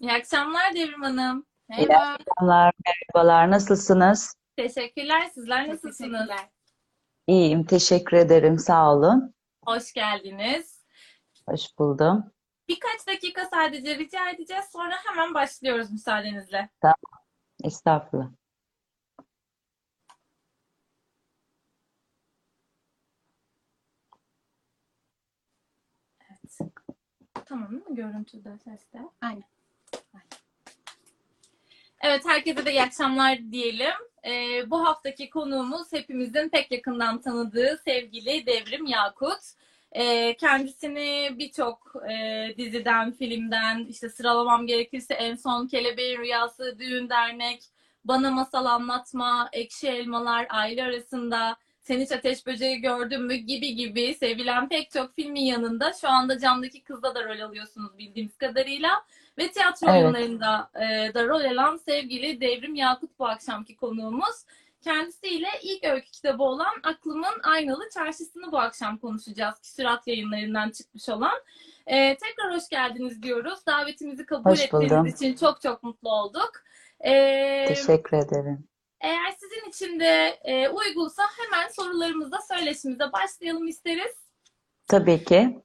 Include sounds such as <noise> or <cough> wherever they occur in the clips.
İyi akşamlar Devrim Hanım. İyi Merhaba. akşamlar, merhabalar. Nasılsınız? Teşekkürler. Sizler nasılsınız? teşekkürler. İyiyim, teşekkür ederim. Sağ olun. Hoş geldiniz. Hoş buldum. Birkaç dakika sadece rica edeceğiz. Sonra hemen başlıyoruz müsaadenizle. Estağfurullah. Evet. Tamam mı? Görüntüde, seste. Aynen. Evet, herkese de iyi akşamlar diyelim. Ee, bu haftaki konuğumuz hepimizin pek yakından tanıdığı sevgili Devrim Yakut. Ee, kendisini birçok e, diziden, filmden, işte sıralamam gerekirse en son Kelebeğin Rüyası, Düğün Dernek, Bana Masal Anlatma, Ekşi Elmalar, Aile Arasında, Sen Hiç Ateş Böceği Gördün mü gibi gibi sevilen pek çok filmin yanında şu anda Camdaki Kız'da da rol alıyorsunuz bildiğimiz kadarıyla. Ve tiyatro Evet. oyunlarında e, da rol alan sevgili Devrim Yakut bu akşamki konuğumuz. Kendisiyle ilk öykü kitabı olan Aklımın Aynalı Çarşısı'nı bu akşam konuşacağız. Küsurat yayınlarından çıkmış olan. E, tekrar hoş geldiniz diyoruz. Davetimizi kabul Hoş ettiğiniz buldum. için çok çok mutlu olduk. E, Teşekkür ederim. Eğer sizin için de e, uygunsa hemen sorularımızla söyleşimize başlayalım isteriz. Tabii ki.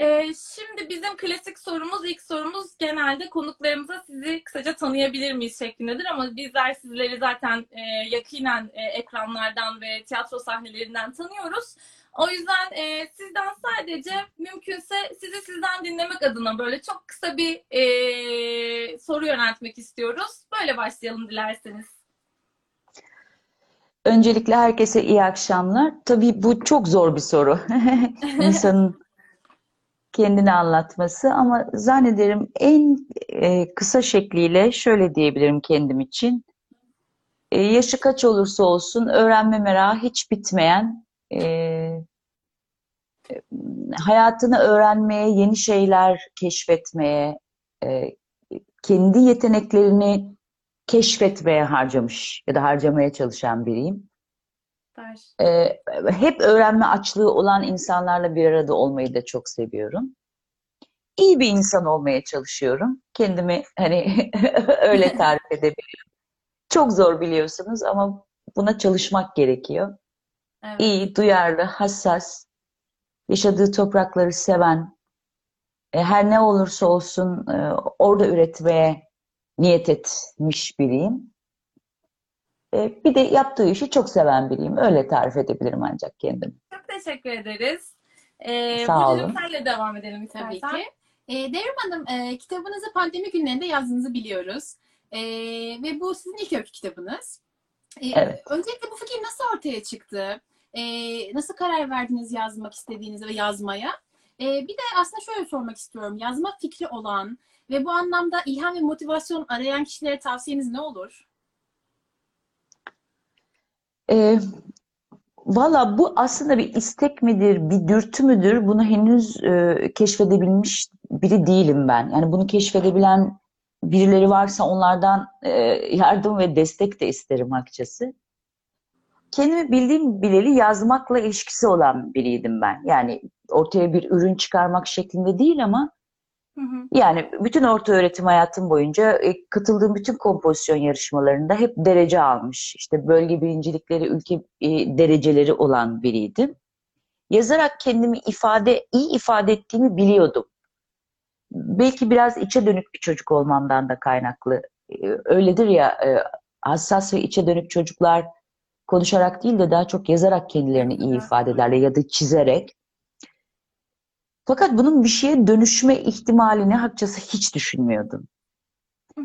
Ee, şimdi bizim klasik sorumuz, ilk sorumuz genelde konuklarımıza sizi kısaca tanıyabilir miyiz şeklindedir ama bizler sizleri zaten e, yakinen e, ekranlardan ve tiyatro sahnelerinden tanıyoruz. O yüzden e, sizden sadece mümkünse sizi sizden dinlemek adına böyle çok kısa bir e, soru yöneltmek istiyoruz. Böyle başlayalım dilerseniz. Öncelikle herkese iyi akşamlar. Tabii bu çok zor bir soru. <laughs> İnsanın kendini anlatması ama zannederim en e, kısa şekliyle şöyle diyebilirim kendim için. E, yaşı kaç olursa olsun öğrenme merakı hiç bitmeyen, e, hayatını öğrenmeye, yeni şeyler keşfetmeye, e, kendi yeteneklerini keşfetmeye harcamış ya da harcamaya çalışan biriyim. Ee, hep öğrenme açlığı olan insanlarla bir arada olmayı da çok seviyorum. İyi bir insan olmaya çalışıyorum. Kendimi hani <laughs> öyle <laughs> tarif edebilirim. Çok zor biliyorsunuz ama buna çalışmak gerekiyor. Evet. İyi, duyarlı, hassas, yaşadığı toprakları seven, e, her ne olursa olsun e, orada üretmeye niyet etmiş biriyim. E, bir de yaptığı işi çok seven biriyim. Öyle tarif edebilirim ancak kendimi. Çok teşekkür ederiz. Ee, Sağ olun. senle devam edelim Tabii istersen. ki. E, Devrim Hanım, e, kitabınızı pandemi günlerinde yazdığınızı biliyoruz. E, ve bu sizin ilk öykü kitabınız. E, Evet. Öncelikle bu fikir nasıl ortaya çıktı? E, nasıl karar verdiniz yazmak istediğinizi ve yazmaya? E, bir de aslında şöyle sormak istiyorum. Yazma fikri olan ve bu anlamda ilham ve motivasyon arayan kişilere tavsiyeniz ne olur? E, valla bu aslında bir istek midir, bir dürtü müdür? Bunu henüz e, keşfedebilmiş biri değilim ben. Yani bunu keşfedebilen birileri varsa onlardan e, yardım ve destek de isterim açıkçası. Kendimi bildiğim bileli yazmakla ilişkisi olan biriydim ben. Yani ortaya bir ürün çıkarmak şeklinde değil ama Hı hı. Yani bütün orta öğretim hayatım boyunca e, katıldığım bütün kompozisyon yarışmalarında hep derece almış. İşte bölge birincilikleri, ülke e, dereceleri olan biriydim. Yazarak kendimi ifade, iyi ifade ettiğimi biliyordum. Belki biraz içe dönük bir çocuk olmamdan da kaynaklı. E, Öyledir ya e, hassas ve içe dönük çocuklar konuşarak değil de daha çok yazarak kendilerini iyi ifade ederler ya da çizerek. Fakat bunun bir şeye dönüşme ihtimalini hakçası hiç düşünmüyordum.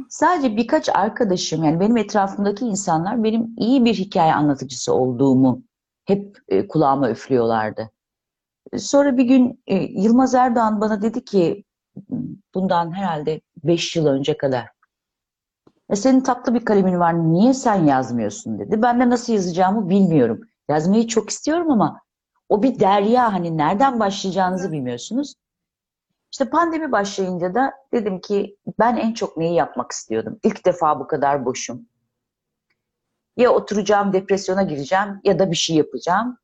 Sadece birkaç arkadaşım yani benim etrafımdaki insanlar benim iyi bir hikaye anlatıcısı olduğumu hep e, kulağıma üflüyorlardı. Sonra bir gün e, Yılmaz Erdoğan bana dedi ki bundan herhalde 5 yıl önce kadar "E, senin tatlı bir kalemin var niye sen yazmıyorsun dedi. Ben de nasıl yazacağımı bilmiyorum. Yazmayı çok istiyorum ama o bir derya hani nereden başlayacağınızı bilmiyorsunuz. İşte pandemi başlayınca da dedim ki ben en çok neyi yapmak istiyordum. İlk defa bu kadar boşum. Ya oturacağım depresyona gireceğim ya da bir şey yapacağım.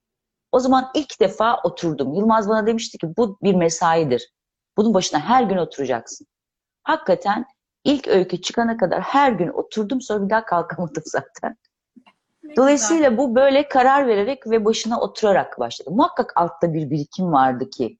O zaman ilk defa oturdum. Yılmaz bana demişti ki bu bir mesaidir. Bunun başına her gün oturacaksın. Hakikaten ilk öykü çıkana kadar her gün oturdum sonra bir daha kalkamadım <laughs> zaten. Dolayısıyla bu böyle karar vererek ve başına oturarak başladı. Muhakkak altta bir birikim vardı ki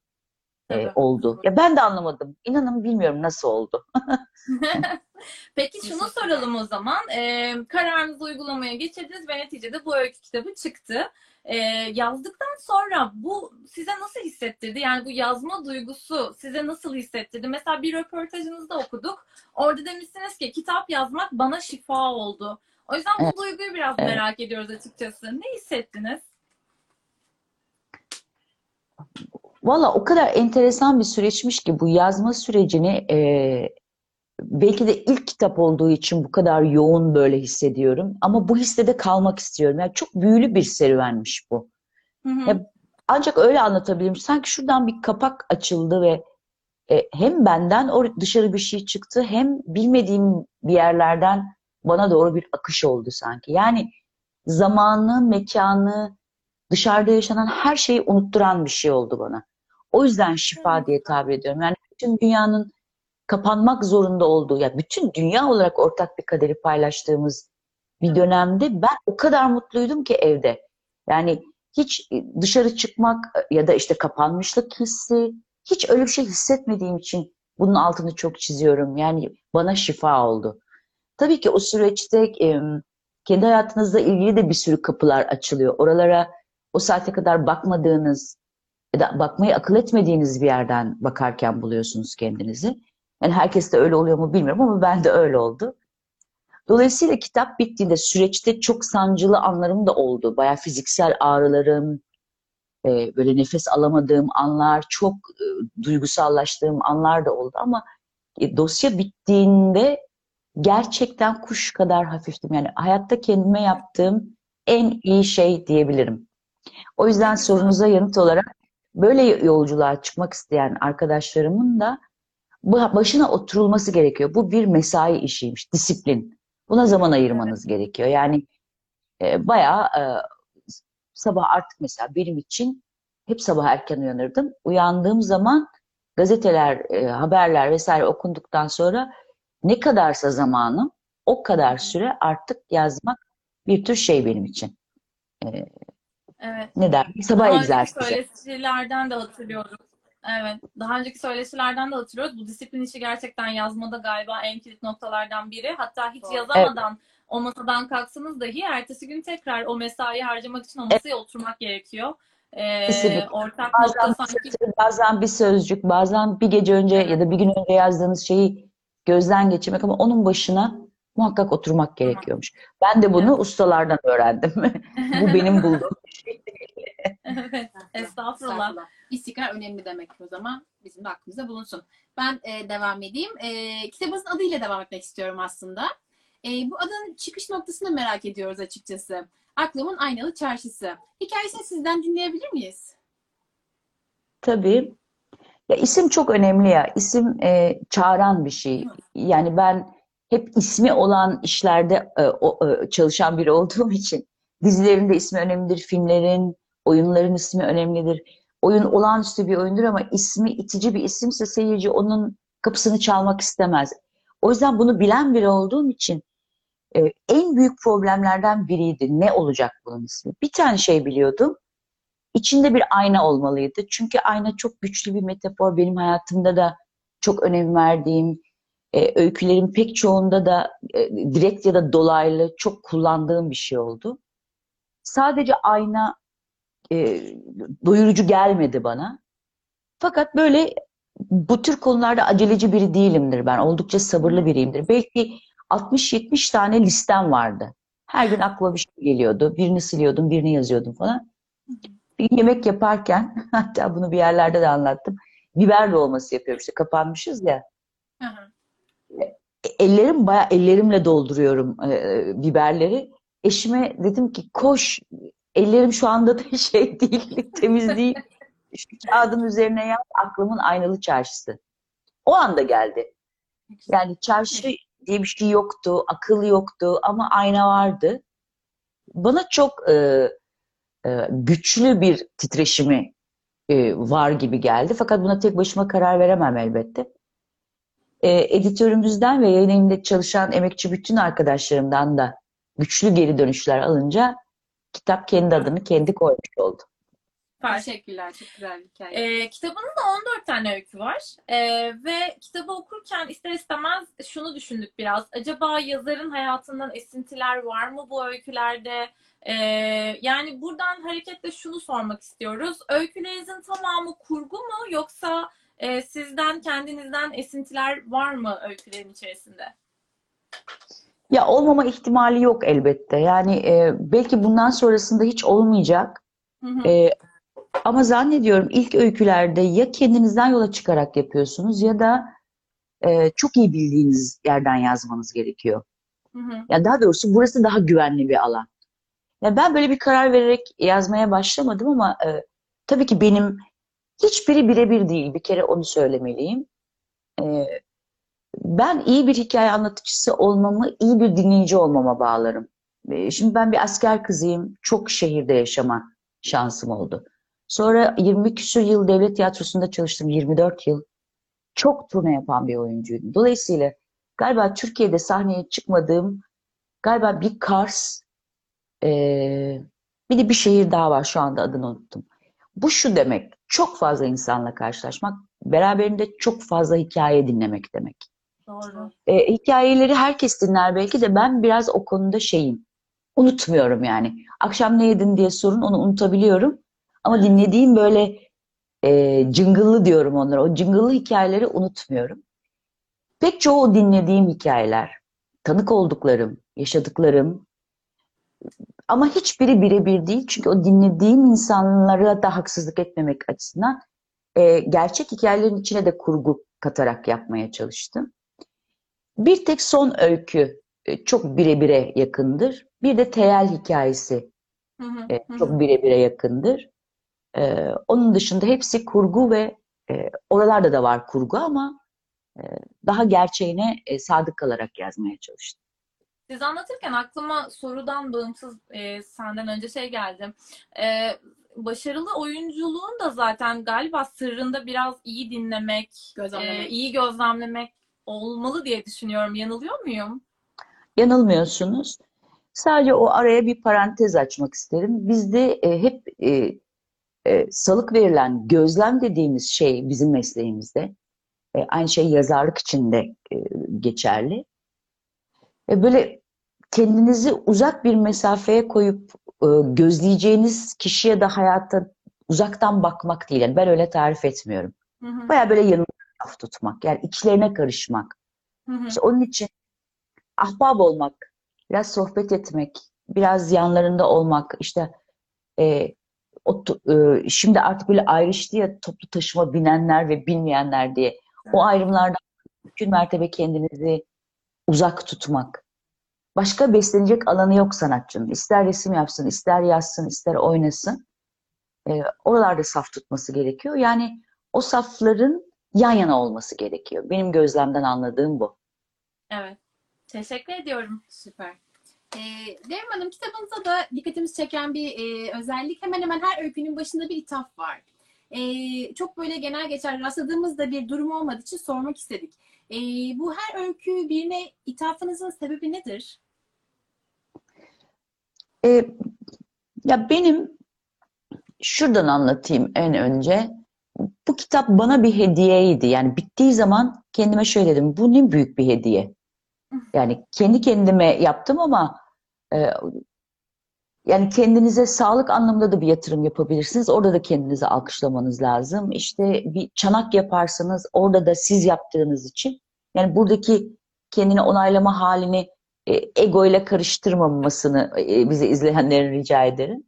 e, oldu. Ya ben de anlamadım. İnanın bilmiyorum nasıl oldu. <laughs> <laughs> Peki şunu soralım o zaman. Ee, kararınızı uygulamaya geçirdiniz ve neticede bu öykü kitabı çıktı. Ee, yazdıktan sonra bu size nasıl hissettirdi? Yani bu yazma duygusu size nasıl hissettirdi? Mesela bir röportajınızda okuduk. Orada demişsiniz ki kitap yazmak bana şifa oldu. O yüzden bu duyguyu biraz Evet. merak ediyoruz açıkçası. Ne hissettiniz? Valla o kadar enteresan bir süreçmiş ki bu yazma sürecini e, belki de ilk kitap olduğu için bu kadar yoğun böyle hissediyorum. Ama bu hissede kalmak istiyorum. Yani çok büyülü bir serüvenmiş bu. Hı hı. Ya, Ancak öyle anlatabilirim. Sanki şuradan bir kapak açıldı ve e, hem benden or- dışarı bir şey çıktı hem bilmediğim bir yerlerden bana doğru bir akış oldu sanki. Yani zamanı, mekanı, dışarıda yaşanan her şeyi unutturan bir şey oldu bana. O yüzden şifa diye tabir ediyorum. Yani bütün dünyanın kapanmak zorunda olduğu, ya bütün dünya olarak ortak bir kaderi paylaştığımız bir dönemde ben o kadar mutluydum ki evde. Yani hiç dışarı çıkmak ya da işte kapanmışlık hissi, hiç öyle bir şey hissetmediğim için bunun altını çok çiziyorum. Yani bana şifa oldu. Tabii ki o süreçte kendi hayatınızla ilgili de bir sürü kapılar açılıyor. Oralara o saate kadar bakmadığınız ya da bakmayı akıl etmediğiniz bir yerden bakarken buluyorsunuz kendinizi. Yani herkes de öyle oluyor mu bilmiyorum ama ben de öyle oldu. Dolayısıyla kitap bittiğinde süreçte çok sancılı anlarım da oldu. Bayağı fiziksel ağrılarım, böyle nefes alamadığım anlar, çok duygusallaştığım anlar da oldu ama e, dosya bittiğinde gerçekten kuş kadar hafiftim. Yani hayatta kendime yaptığım en iyi şey diyebilirim. O yüzden sorunuza yanıt olarak böyle yolculuğa çıkmak isteyen arkadaşlarımın da başına oturulması gerekiyor. Bu bir mesai işiymiş, disiplin. Buna zaman ayırmanız gerekiyor. Yani e, bayağı e, sabah artık mesela benim için hep sabah erken uyanırdım. Uyandığım zaman gazeteler, e, haberler vesaire okunduktan sonra ne kadarsa zamanım o kadar süre artık yazmak bir tür şey benim için. E, Evet. ne der? Sabah Daha önceki egzersizi. söyleşilerden de hatırlıyorum. Evet. Daha önceki söyleşilerden de hatırlıyoruz. Bu disiplin işi gerçekten yazmada galiba en kilit noktalardan biri. Hatta hiç Doğru. yazamadan o masadan kalksanız dahi ertesi gün tekrar o mesai harcamak için o masaya oturmak gerekiyor. Ee, Kesinlikle. ortak Bazen sanki bazen bir sözcük, bazen bir gece önce ya da bir gün önce yazdığınız şeyi gözden geçirmek ama onun başına muhakkak oturmak gerekiyormuş. Ben de bunu ustalardan öğrendim. <laughs> Bu benim bulduğum şey. Evet. Estağfurullah. İstikrar önemli demek o zaman. Bizim de aklımızda bulunsun. Ben e, devam edeyim. E, kitabınızın adıyla devam etmek istiyorum aslında. E, bu adın çıkış noktasını merak ediyoruz açıkçası. Aklımın Aynalı Çarşısı. Hikayesini sizden dinleyebilir miyiz? Tabii. Ya isim çok önemli ya. İsim e, çağıran bir şey. Yani ben hep ismi olan işlerde e, o, e, çalışan biri olduğum için dizilerin de ismi önemlidir, filmlerin, oyunların ismi önemlidir. Oyun olağanüstü bir oyundur ama ismi itici bir isimse seyirci onun kapısını çalmak istemez. O yüzden bunu bilen biri olduğum için e, en büyük problemlerden biriydi. Ne olacak bunun ismi? Bir tane şey biliyordum. İçinde bir ayna olmalıydı. Çünkü ayna çok güçlü bir metafor. Benim hayatımda da çok önem verdiğim, e, öykülerin pek çoğunda da e, direkt ya da dolaylı çok kullandığım bir şey oldu. Sadece ayna e, doyurucu gelmedi bana. Fakat böyle bu tür konularda aceleci biri değilimdir ben. Oldukça sabırlı biriyimdir. Belki 60-70 tane listem vardı. Her gün aklıma bir şey geliyordu. Birini siliyordum, birini yazıyordum falan. Bir yemek yaparken, <laughs> hatta bunu bir yerlerde de anlattım. Biber dolması yapıyorum işte kapanmışız ya. Hı hı. Ellerim bayağı ellerimle dolduruyorum e, biberleri. Eşime dedim ki koş ellerim şu anda da <laughs> şey değil temiz değil. Şu kağıdın üzerine yaz aklımın aynalı çarşısı. O anda geldi. Yani çarşı diye bir şey yoktu, akıl yoktu ama ayna vardı. Bana çok e, e, güçlü bir titreşimi e, var gibi geldi. Fakat buna tek başıma karar veremem elbette. e, editörümüzden ve yayın evinde çalışan emekçi bütün arkadaşlarımdan da güçlü geri dönüşler alınca kitap kendi adını kendi koymuş oldu. Teşekkürler. Çok güzel bir hikaye. Ee, kitabınızda 14 tane öykü var Ee, ve kitabı okurken ister istemez şunu düşündük biraz. Acaba yazarın hayatından esintiler var mı bu öykülerde? Ee, yani buradan hareketle şunu sormak istiyoruz. Öykülerinizin tamamı kurgu mu yoksa e, sizden kendinizden esintiler var mı öykülerin içerisinde? Ya olmama ihtimali yok elbette. Yani e, belki bundan sonrasında hiç olmayacak. Hı hı. E, ama zannediyorum ilk öykülerde ya kendinizden yola çıkarak yapıyorsunuz ya da e, çok iyi bildiğiniz yerden yazmanız gerekiyor. Hı hı. Ya daha doğrusu burası daha güvenli bir alan. Ya ben böyle bir karar vererek yazmaya başlamadım ama e, tabii ki benim hiçbiri birebir değil. Bir kere onu söylemeliyim. E, ben iyi bir hikaye anlatıcısı olmamı iyi bir dinleyici olmama bağlarım. E, şimdi ben bir asker kızıyım. Çok şehirde yaşama şansım oldu. Sonra 20 küsur yıl devlet tiyatrosunda çalıştım. 24 yıl. Çok turne yapan bir oyuncuydum. Dolayısıyla galiba Türkiye'de sahneye çıkmadığım galiba bir Kars ee, bir de bir şehir daha var şu anda adını unuttum. Bu şu demek, çok fazla insanla karşılaşmak, beraberinde çok fazla hikaye dinlemek demek. Doğru. Ee, hikayeleri herkes dinler belki de ben biraz o konuda şeyim. Unutmuyorum yani. Akşam ne yedin diye sorun onu unutabiliyorum. Ama dinlediğim böyle e, cıngıllı diyorum onlara. O cıngıllı hikayeleri unutmuyorum. Pek çoğu dinlediğim hikayeler, tanık olduklarım, yaşadıklarım, ama hiçbiri birebir değil. Çünkü o dinlediğim insanlara da haksızlık etmemek açısından e, gerçek hikayelerin içine de kurgu katarak yapmaya çalıştım. Bir tek son öykü e, çok birebire yakındır. Bir de teyel hikayesi Hı hı. e, çok birebire yakındır. E, onun dışında hepsi kurgu ve e, oralarda da var kurgu ama e, daha gerçeğine e, sadık kalarak yazmaya çalıştım. Siz anlatırken aklıma sorudan bağımsız e, senden önce şey geldi. E, başarılı oyunculuğun da zaten galiba sırrında biraz iyi dinlemek, Gözlemlemek. e, iyi gözlemlemek olmalı diye düşünüyorum. Yanılıyor muyum? Yanılmıyorsunuz. Sadece o araya bir parantez açmak isterim. Bizde e, hep e, e, salık verilen gözlem dediğimiz şey bizim mesleğimizde. E, aynı şey yazarlık için de e, geçerli. E, böyle kendinizi uzak bir mesafeye koyup e, gözleyeceğiniz kişiye de hayatta uzaktan bakmak değil. Yani ben öyle tarif etmiyorum. Baya böyle yanında laf tutmak. Yani içlerine karışmak. Hı hı. İşte onun için ahbap olmak, biraz sohbet etmek, biraz yanlarında olmak, işte e, o, e, şimdi artık böyle ayrıştı ya toplu taşıma binenler ve binmeyenler diye. O ayrımlardan mümkün mertebe kendinizi uzak tutmak. Başka beslenecek alanı yok sanatçının. İster resim yapsın, ister yazsın, ister oynasın. E, oralarda saf tutması gerekiyor. Yani o safların yan yana olması gerekiyor. Benim gözlemden anladığım bu. Evet. Teşekkür ediyorum. Süper. Ee, Devrim Hanım kitabınızda da dikkatimizi çeken bir e, özellik hemen hemen her öykünün başında bir ithaf var. Ee, çok böyle genel geçer rastladığımızda bir durum olmadığı için sormak istedik. Ee, bu her öykü birine ithafınızın sebebi nedir? E, ya benim şuradan anlatayım en önce. Bu kitap bana bir hediyeydi. Yani bittiği zaman kendime şöyle dedim. Bu ne büyük bir hediye. Yani kendi kendime yaptım ama e, yani kendinize sağlık anlamında da bir yatırım yapabilirsiniz. Orada da kendinizi alkışlamanız lazım. İşte bir çanak yaparsanız orada da siz yaptığınız için yani buradaki kendini onaylama halini e, ego ile karıştırmamasını e, bize izleyenlerin rica ederim.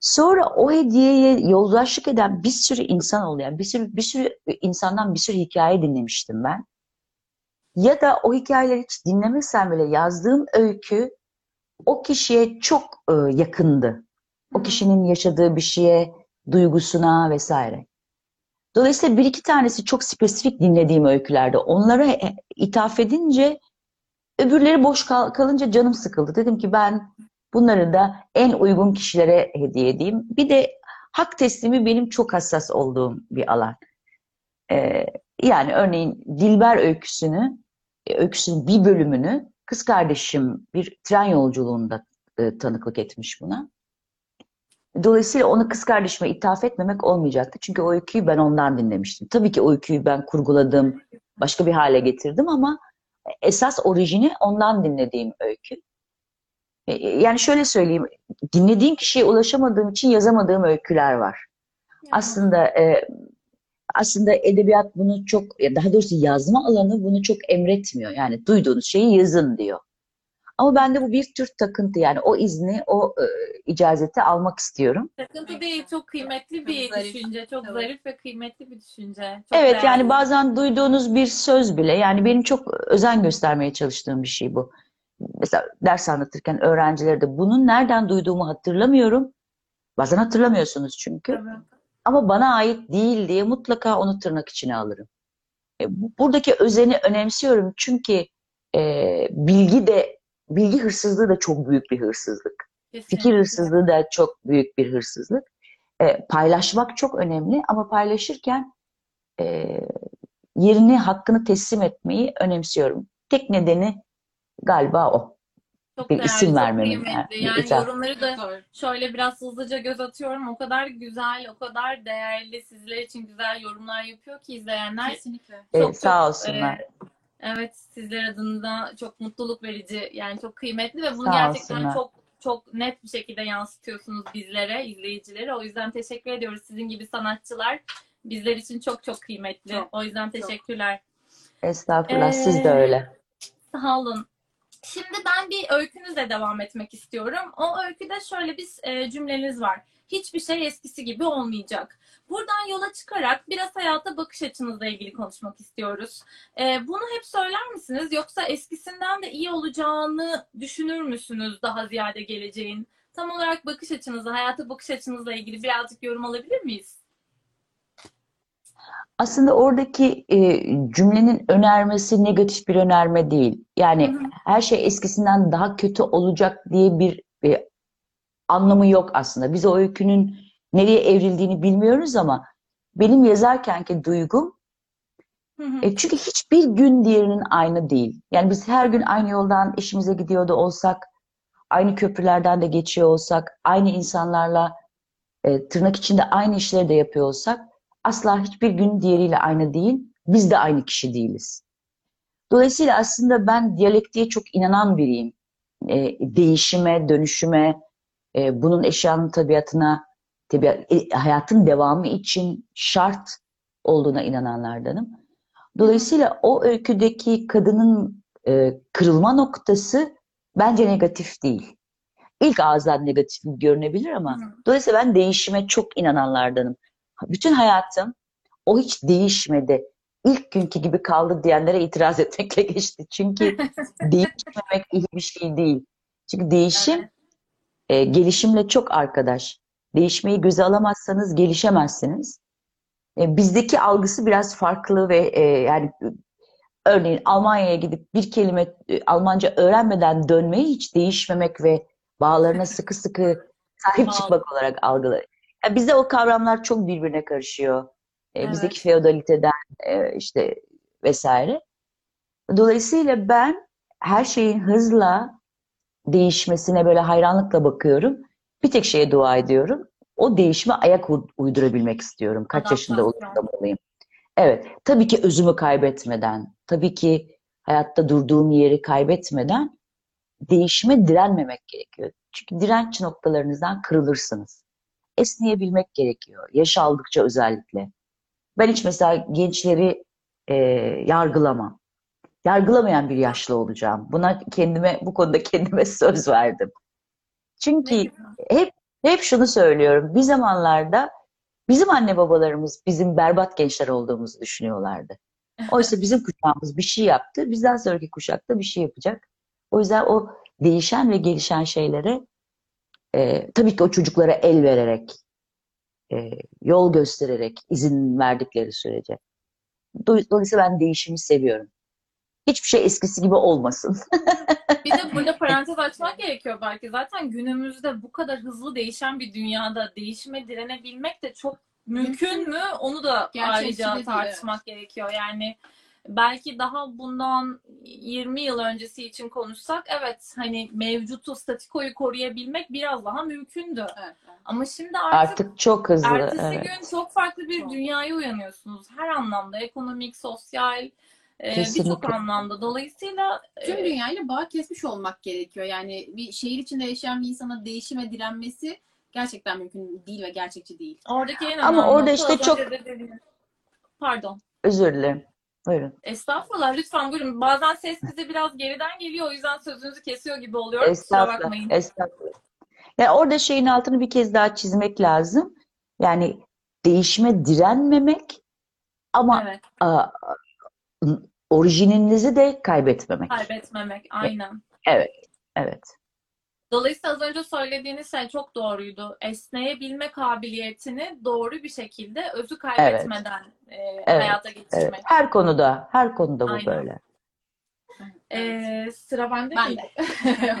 Sonra o hediyeye yoldaşlık eden bir sürü insan oluyor. Bir sürü bir sürü insandan bir sürü hikaye dinlemiştim ben. Ya da o hikayeleri hiç dinlemesem bile yazdığım öykü o kişiye çok e, yakındı. O kişinin yaşadığı bir şeye, duygusuna vesaire. Dolayısıyla bir iki tanesi çok spesifik dinlediğim öykülerde. Onlara e, ithaf edince öbürleri boş kal- kalınca canım sıkıldı. Dedim ki ben bunları da en uygun kişilere hediye edeyim. Bir de hak teslimi benim çok hassas olduğum bir alan. Ee, Yani örneğin Dilber öyküsünü, e, öyküsünün bir bölümünü kız kardeşim bir tren yolculuğunda e, tanıklık etmiş buna. Dolayısıyla onu kız kardeşime ithaf etmemek olmayacaktı. Çünkü o öyküyü ben ondan dinlemiştim. Tabii ki o öyküyü ben kurguladım, başka bir hale getirdim ama esas orijini ondan dinlediğim öykü. E, Yani şöyle söyleyeyim, dinlediğim kişiye ulaşamadığım için yazamadığım öyküler var. Aslında e, aslında edebiyat bunu çok, ya daha doğrusu yazma alanı bunu çok emretmiyor. Yani duyduğunuz şeyi yazın diyor. Ama bende bu bir tür takıntı yani o izni, o e, icazeti almak istiyorum. Takıntı değil, çok kıymetli bir Çok zarif. düşünce. Çok Evet. zarif ve kıymetli bir düşünce. Çok Evet değerli. yani bazen duyduğunuz bir söz bile yani benim çok özen göstermeye çalıştığım bir şey bu. Mesela ders anlatırken öğrencilere de bunun nereden duyduğumu hatırlamıyorum. Bazen hatırlamıyorsunuz çünkü. Tabii. Ama bana ait değil diye mutlaka onu tırnak içine alırım. E, bu- buradaki özeni önemsiyorum çünkü e, bilgi de bilgi hırsızlığı da çok büyük bir hırsızlık. Fikir Kesinlikle. hırsızlığı da çok büyük bir hırsızlık. E, paylaşmak çok önemli ama paylaşırken e, yerini, hakkını teslim etmeyi önemsiyorum. Tek nedeni galiba o. Çok bir değerli, isim çok vermemin kıymetli. yani. Yani Mesela- yorumları da şöyle biraz hızlıca göz atıyorum. O kadar güzel, o kadar değerli, sizler için güzel yorumlar yapıyor ki izleyenler. Kesinlikle. E, Çok sağ çok, olsunlar. e, evet sizler adına çok mutluluk verici yani çok kıymetli ve bunu Sağ gerçekten olsunlar. çok çok net bir şekilde yansıtıyorsunuz bizlere, izleyicilere. O yüzden teşekkür ediyoruz. Sizin gibi sanatçılar bizler için çok çok kıymetli. Çok, o yüzden teşekkürler. Estağfurullah, siz de Ee, öyle. Sağ olun. Şimdi ben bir öykünüzle devam etmek istiyorum. O öyküde şöyle bir e, cümleniz var. Hiçbir şey eskisi gibi olmayacak. Buradan yola çıkarak biraz hayata bakış açınızla ilgili konuşmak istiyoruz. E, bunu hep söyler misiniz? Yoksa eskisinden de iyi olacağını düşünür müsünüz daha ziyade geleceğin? Tam olarak bakış açınızla, hayata bakış açınızla ilgili birazcık yorum alabilir miyiz? Aslında oradaki e, cümlenin önermesi negatif bir önerme değil. Yani Hı hı. her şey eskisinden daha kötü olacak diye bir e, anlamı yok aslında. Biz o öykünün nereye evrildiğini bilmiyoruz ama benim yazarkenki duygum Hı hı. e, çünkü hiçbir gün diğerinin aynı değil. Yani biz her gün aynı yoldan işimize gidiyor da olsak, aynı köprülerden de geçiyor olsak, aynı insanlarla e, tırnak içinde aynı işleri de yapıyor olsak asla hiçbir gün diğeriyle aynı değil. Biz de aynı kişi değiliz. Dolayısıyla aslında ben diyalektiğe çok inanan biriyim. E, değişime, dönüşüme, e, bunun eşyanın tabiatına, tabiat, e, hayatın devamı için şart olduğuna inananlardanım. Dolayısıyla o öyküdeki kadının e, kırılma noktası bence negatif değil. İlk ağızdan negatif görünebilir ama Hı dolayısıyla ben değişime çok inananlardanım. Bütün hayatım o hiç değişmedi. İlk günkü gibi kaldı diyenlere itiraz <laughs> etmekle geçti. Çünkü <laughs> değişmemek iyi bir şey değil. Çünkü değişim Evet. e, gelişimle çok arkadaş. Değişmeyi göze alamazsanız gelişemezsiniz. E, bizdeki algısı biraz farklı ve e, yani örneğin Almanya'ya gidip bir kelime e, Almanca öğrenmeden dönmeyi hiç değişmemek ve bağlarına <laughs> sıkı sıkı sahip çıkmak olarak algılar. Yani bizde o kavramlar çok birbirine karışıyor. E, Evet. bizdeki feodaliteden e, işte vesaire. Dolayısıyla ben her şeyin hızla değişmesine böyle hayranlıkla bakıyorum. Bir tek şeye dua ediyorum. O değişime ayak uydurabilmek istiyorum. Kaç yaşında olursam olayım. Evet, tabii ki özümü kaybetmeden, tabii ki hayatta durduğum yeri kaybetmeden değişime direnmemek gerekiyor. Çünkü direnç noktalarınızdan kırılırsınız. Esneyebilmek gerekiyor. Yaş aldıkça özellikle. Ben hiç mesela gençleri e, yargılamam. Yargılamayan bir yaşlı olacağım. Buna kendime bu konuda kendime <laughs> söz verdim. Çünkü hep hep şunu söylüyorum. Bir zamanlarda bizim anne babalarımız bizim berbat gençler olduğumuzu düşünüyorlardı. <laughs> Oysa bizim kuşağımız bir şey yaptı. Bizden sonraki kuşak da bir şey yapacak. O yüzden o değişen ve gelişen şeylere e, tabii ki o çocuklara el vererek, e, yol göstererek, izin verdikleri sürece. Dolayı- Dolayısıyla ben değişimi seviyorum. Hiçbir şey eskisi gibi olmasın. <laughs> Bir de <laughs> burada parantez açmak gerekiyor belki. Zaten günümüzde bu kadar hızlı değişen bir dünyada değişime direnebilmek de çok mümkün mü? Onu da Gerçekçi ayrıca tartışmak gerekiyor. Yani belki daha bundan 20 yıl öncesi için konuşsak evet hani mevcutu statikoyu koruyabilmek biraz daha mümkündü. Evet, evet. Ama şimdi artık Artık çok hızlı. ertesi evet. gün çok farklı bir Çok. dünyaya uyanıyorsunuz. Her anlamda ekonomik, sosyal e, birçok anlamda. Dolayısıyla Tüm e, dünyayla bağ kesmiş olmak gerekiyor. Yani bir şehir içinde yaşayan bir insana değişime direnmesi gerçekten mümkün değil ve gerçekçi değil. oradaki en Ama orada işte çok- dediğim- Pardon. Özür dilerim. Buyurun. Estağfurullah lütfen buyurun. Bazen ses bize biraz geriden geliyor o yüzden sözünüzü kesiyor gibi. Kusura Estağfurullah. bakmayın. Estağfurullah. Yani orada şeyin altını bir kez daha çizmek lazım. Yani değişime direnmemek ama Evet, a, orijininizi de kaybetmemek. kaybetmemek aynen. Evet. Dolayısıyla az önce söylediğiniz şey çok doğruydu. Esneyebilme kabiliyetini doğru bir şekilde özü kaybetmeden e, hayata geçirmek. Evet. Her konuda, her konuda bu Aynen. böyle. E, sıra bende Ben mi?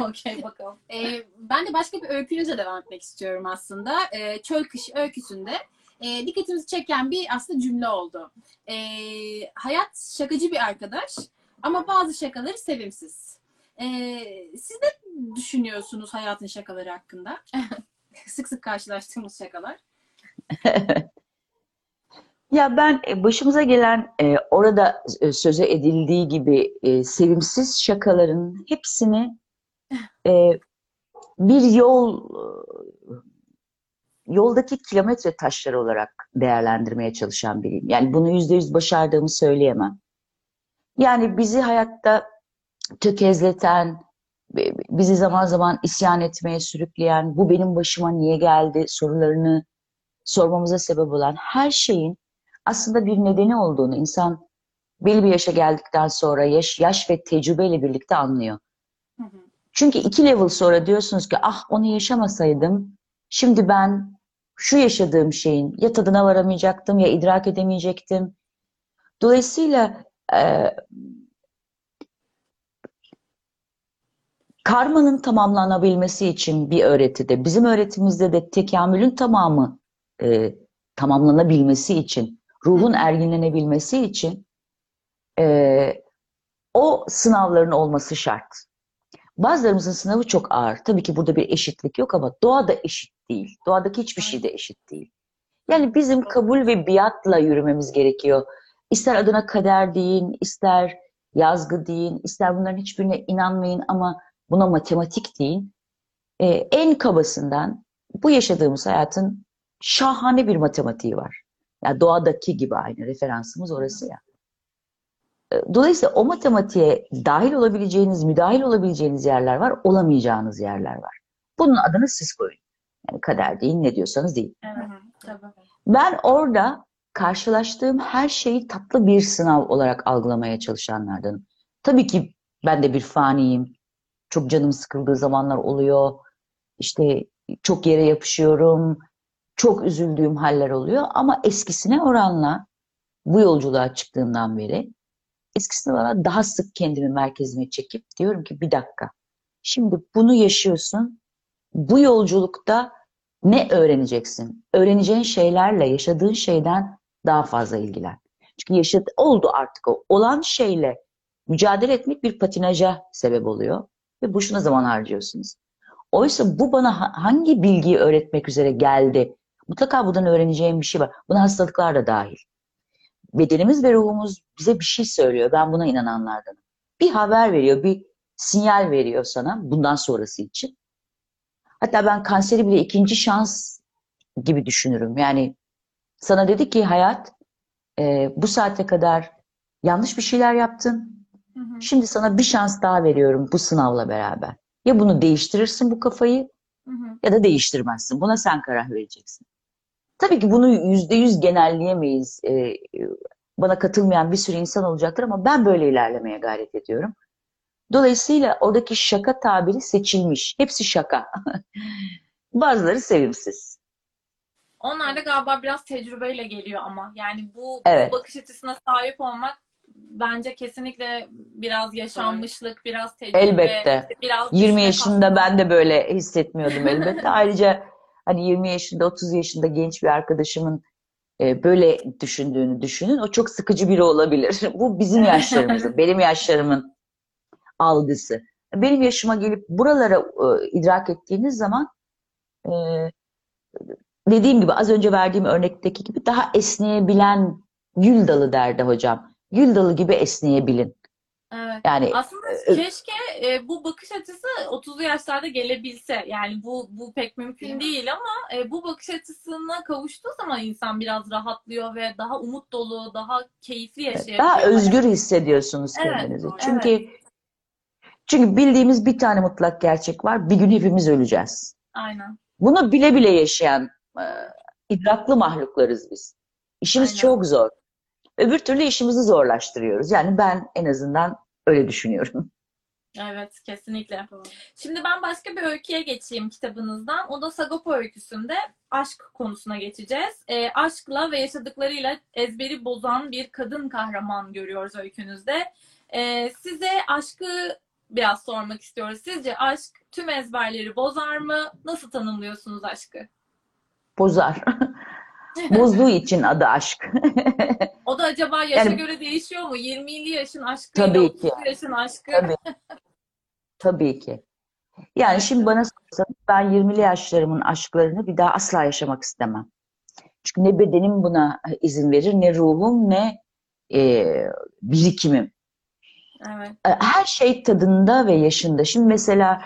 <laughs> <laughs> Okey bakalım. Ee, ben de başka bir öykünüze devam etmek istiyorum aslında. Ee, Çöl Kış öyküsünde e, dikkatimizi çeken bir aslında cümle oldu. Ee, hayat şakacı bir arkadaş ama bazı şakaları sevimsiz. Ee, siz ne düşünüyorsunuz hayatın şakaları hakkında? <laughs> sık sık karşılaştığımız şakalar. <laughs> Ya ben e, başımıza gelen e, orada e, söze edildiği gibi e, sevimsiz şakaların hepsini e, bir yol yoldaki kilometre taşları olarak değerlendirmeye çalışan biriyim. Yani bunu yüzde yüz başardığımı söyleyemem. Yani bizi hayatta tökezleten, bi- bizi zaman zaman isyan etmeye sürükleyen, bu benim başıma niye geldi sorularını sormamıza sebep olan her şeyin aslında bir nedeni olduğunu insan belli bir yaşa geldikten sonra yaş, yaş ve tecrübeyle birlikte anlıyor. Hı hı. Çünkü iki level sonra diyorsunuz ki ah onu yaşamasaydım şimdi ben şu yaşadığım şeyin ya tadına varamayacaktım ya idrak edemeyecektim. Dolayısıyla e, karmanın tamamlanabilmesi için bir öğretide, bizim öğretimizde de tekamülün tamamı e, tamamlanabilmesi için, ruhun erginlenebilmesi için e, o sınavların olması şart. Bazılarımızın sınavı çok ağır. Tabii ki burada bir eşitlik yok ama doğada eşit değil. Doğadaki hiçbir şey de eşit değil. Yani bizim kabul ve biatla yürümemiz gerekiyor. İster adına kader deyin, ister yazgı deyin, ister bunların hiçbirine inanmayın ama buna matematik deyin. Ee, en kabasından bu yaşadığımız hayatın şahane bir matematiği var. Yani doğadaki gibi aynı referansımız orası ya. Ee, Dolayısıyla o matematiğe dahil olabileceğiniz, müdahil olabileceğiniz yerler var, olamayacağınız yerler var. Bunun adını siz koyun. Yani kader deyin, ne diyorsanız deyin. Evet, tabii. Ben orada karşılaştığım her şeyi tatlı bir sınav olarak algılamaya çalışanlardanım. Tabii ki ben de bir faniyim. Çok canım sıkıldığı zamanlar oluyor. İşte çok yere yapışıyorum. Çok üzüldüğüm haller oluyor. Ama eskisine oranla bu yolculuğa çıktığımdan beri eskisine oranla daha sık kendimi merkezime çekip diyorum ki bir dakika. Şimdi bunu yaşıyorsun. Bu yolculukta ne öğreneceksin? Öğreneceğin şeylerle yaşadığın şeyden daha fazla ilgilen. Çünkü yaşadı, oldu artık o. Olan şeyle mücadele etmek bir patinaja sebep oluyor ve boşuna zaman harcıyorsunuz. Oysa bu bana ha- hangi bilgiyi öğretmek üzere geldi? Mutlaka buradan öğreneceğim bir şey var. Buna hastalıklar da dahil. Bedenimiz ve ruhumuz bize bir şey söylüyor. Ben buna inananlardanım. Bir haber veriyor, bir sinyal veriyor sana bundan sonrası için. Hatta ben kanseri bile ikinci şans gibi düşünürüm. Yani sana dedi ki hayat e, bu saate kadar yanlış bir şeyler yaptın. Hı hı. Şimdi sana bir şans daha veriyorum bu sınavla beraber. Ya bunu değiştirirsin bu kafayı Hı hı. ya da değiştirmezsin. Buna sen karar vereceksin. Tabii ki bunu yüzde yüz genelleyemeyiz. E, bana katılmayan bir sürü insan olacaktır ama ben böyle ilerlemeye gayret ediyorum. Dolayısıyla oradaki şaka tabiri seçilmiş. Hepsi şaka. <laughs> Bazıları sevimsiz. Onlar da galiba biraz tecrübeyle geliyor ama yani bu, Evet. bu bakış açısına sahip olmak bence kesinlikle biraz yaşanmışlık, biraz tecrübe, Elbette. biraz 20 düşünme yaşında ben de böyle hissetmiyordum elbette. <laughs> Ayrıca hani 20 yaşında, 30 yaşında genç bir arkadaşımın e, böyle düşündüğünü düşünün. O çok sıkıcı biri olabilir. <laughs> Bu bizim yaşlarımızın, benim yaşlarımın algısı. Benim yaşıma gelip buralara e, idrak ettiğiniz zaman e, dediğim gibi az önce verdiğim örnekteki gibi daha esneyebilen gül dalı derdi hocam. Gül dalı gibi esneyebilin. Evet. Yani Aslında e, keşke e, bu bakış açısı 30'lu yaşlarda gelebilse. Yani bu bu pek mümkün değil ama e, bu bakış açısına kavuştuğu zaman insan biraz rahatlıyor ve daha umut dolu, daha keyifli yaşayabiliyor. daha özgür hissediyorsunuz Evet, kendinizi. doğru. Çünkü çünkü bildiğimiz bir tane mutlak gerçek var. Bir gün hepimiz öleceğiz. Aynen. Bunu bile bile yaşayan e, idraklı mahluklarız biz. İşimiz Aynen. çok zor. Öbür türlü işimizi zorlaştırıyoruz. Yani ben en azından öyle düşünüyorum. <laughs> Evet, kesinlikle. Şimdi ben başka bir öyküye geçeyim kitabınızdan. O da Sagopa öyküsünde aşk konusuna geçeceğiz. E, aşkla ve yaşadıklarıyla ezberi bozan bir kadın kahraman görüyoruz öykünüzde. E, size aşkı biraz sormak istiyoruz. Sizce aşk tüm ezberleri bozar mı? Nasıl tanımlıyorsunuz aşkı? Bozar. <laughs> Bozduğu için adı aşk. <laughs> O da acaba yaşa Yani- göre değişiyor mu? 20'li yaşın aşkıyla Tabii 30'lu ki. yaşın aşkı. Tabii. Tabii ki. Yani şimdi bana sorsanız ben 20'li yaşlarımın aşklarını bir daha asla yaşamak istemem. Çünkü ne bedenim buna izin verir, ne ruhum, ne e, birikimim. Evet. E, Her şey tadında ve yaşında. Şimdi mesela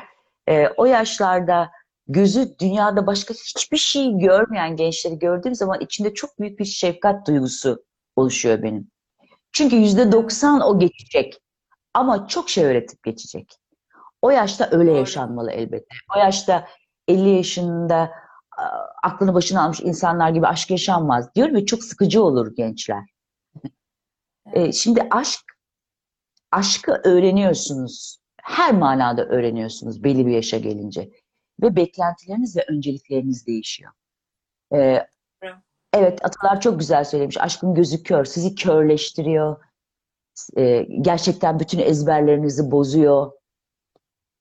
e, o yaşlarda gözü dünyada başka hiçbir şey görmeyen gençleri gördüğüm zaman içinde çok büyük bir şefkat duygusu oluşuyor benim. Çünkü yüzde doksan o geçecek. Ama çok şey öğretip geçecek. O yaşta öyle yaşanmalı elbette. O yaşta 50 yaşında aklını başına almış insanlar gibi aşk yaşanmaz diyorum ve çok sıkıcı olur gençler. <laughs> E, şimdi aşk, aşkı öğreniyorsunuz. Her manada öğreniyorsunuz belli bir yaşa gelince. Ve beklentileriniz ve öncelikleriniz değişiyor. E, Evet. atalar çok güzel söylemiş. Aşkın gözü kör, sizi körleştiriyor. E, gerçekten bütün ezberlerinizi bozuyor.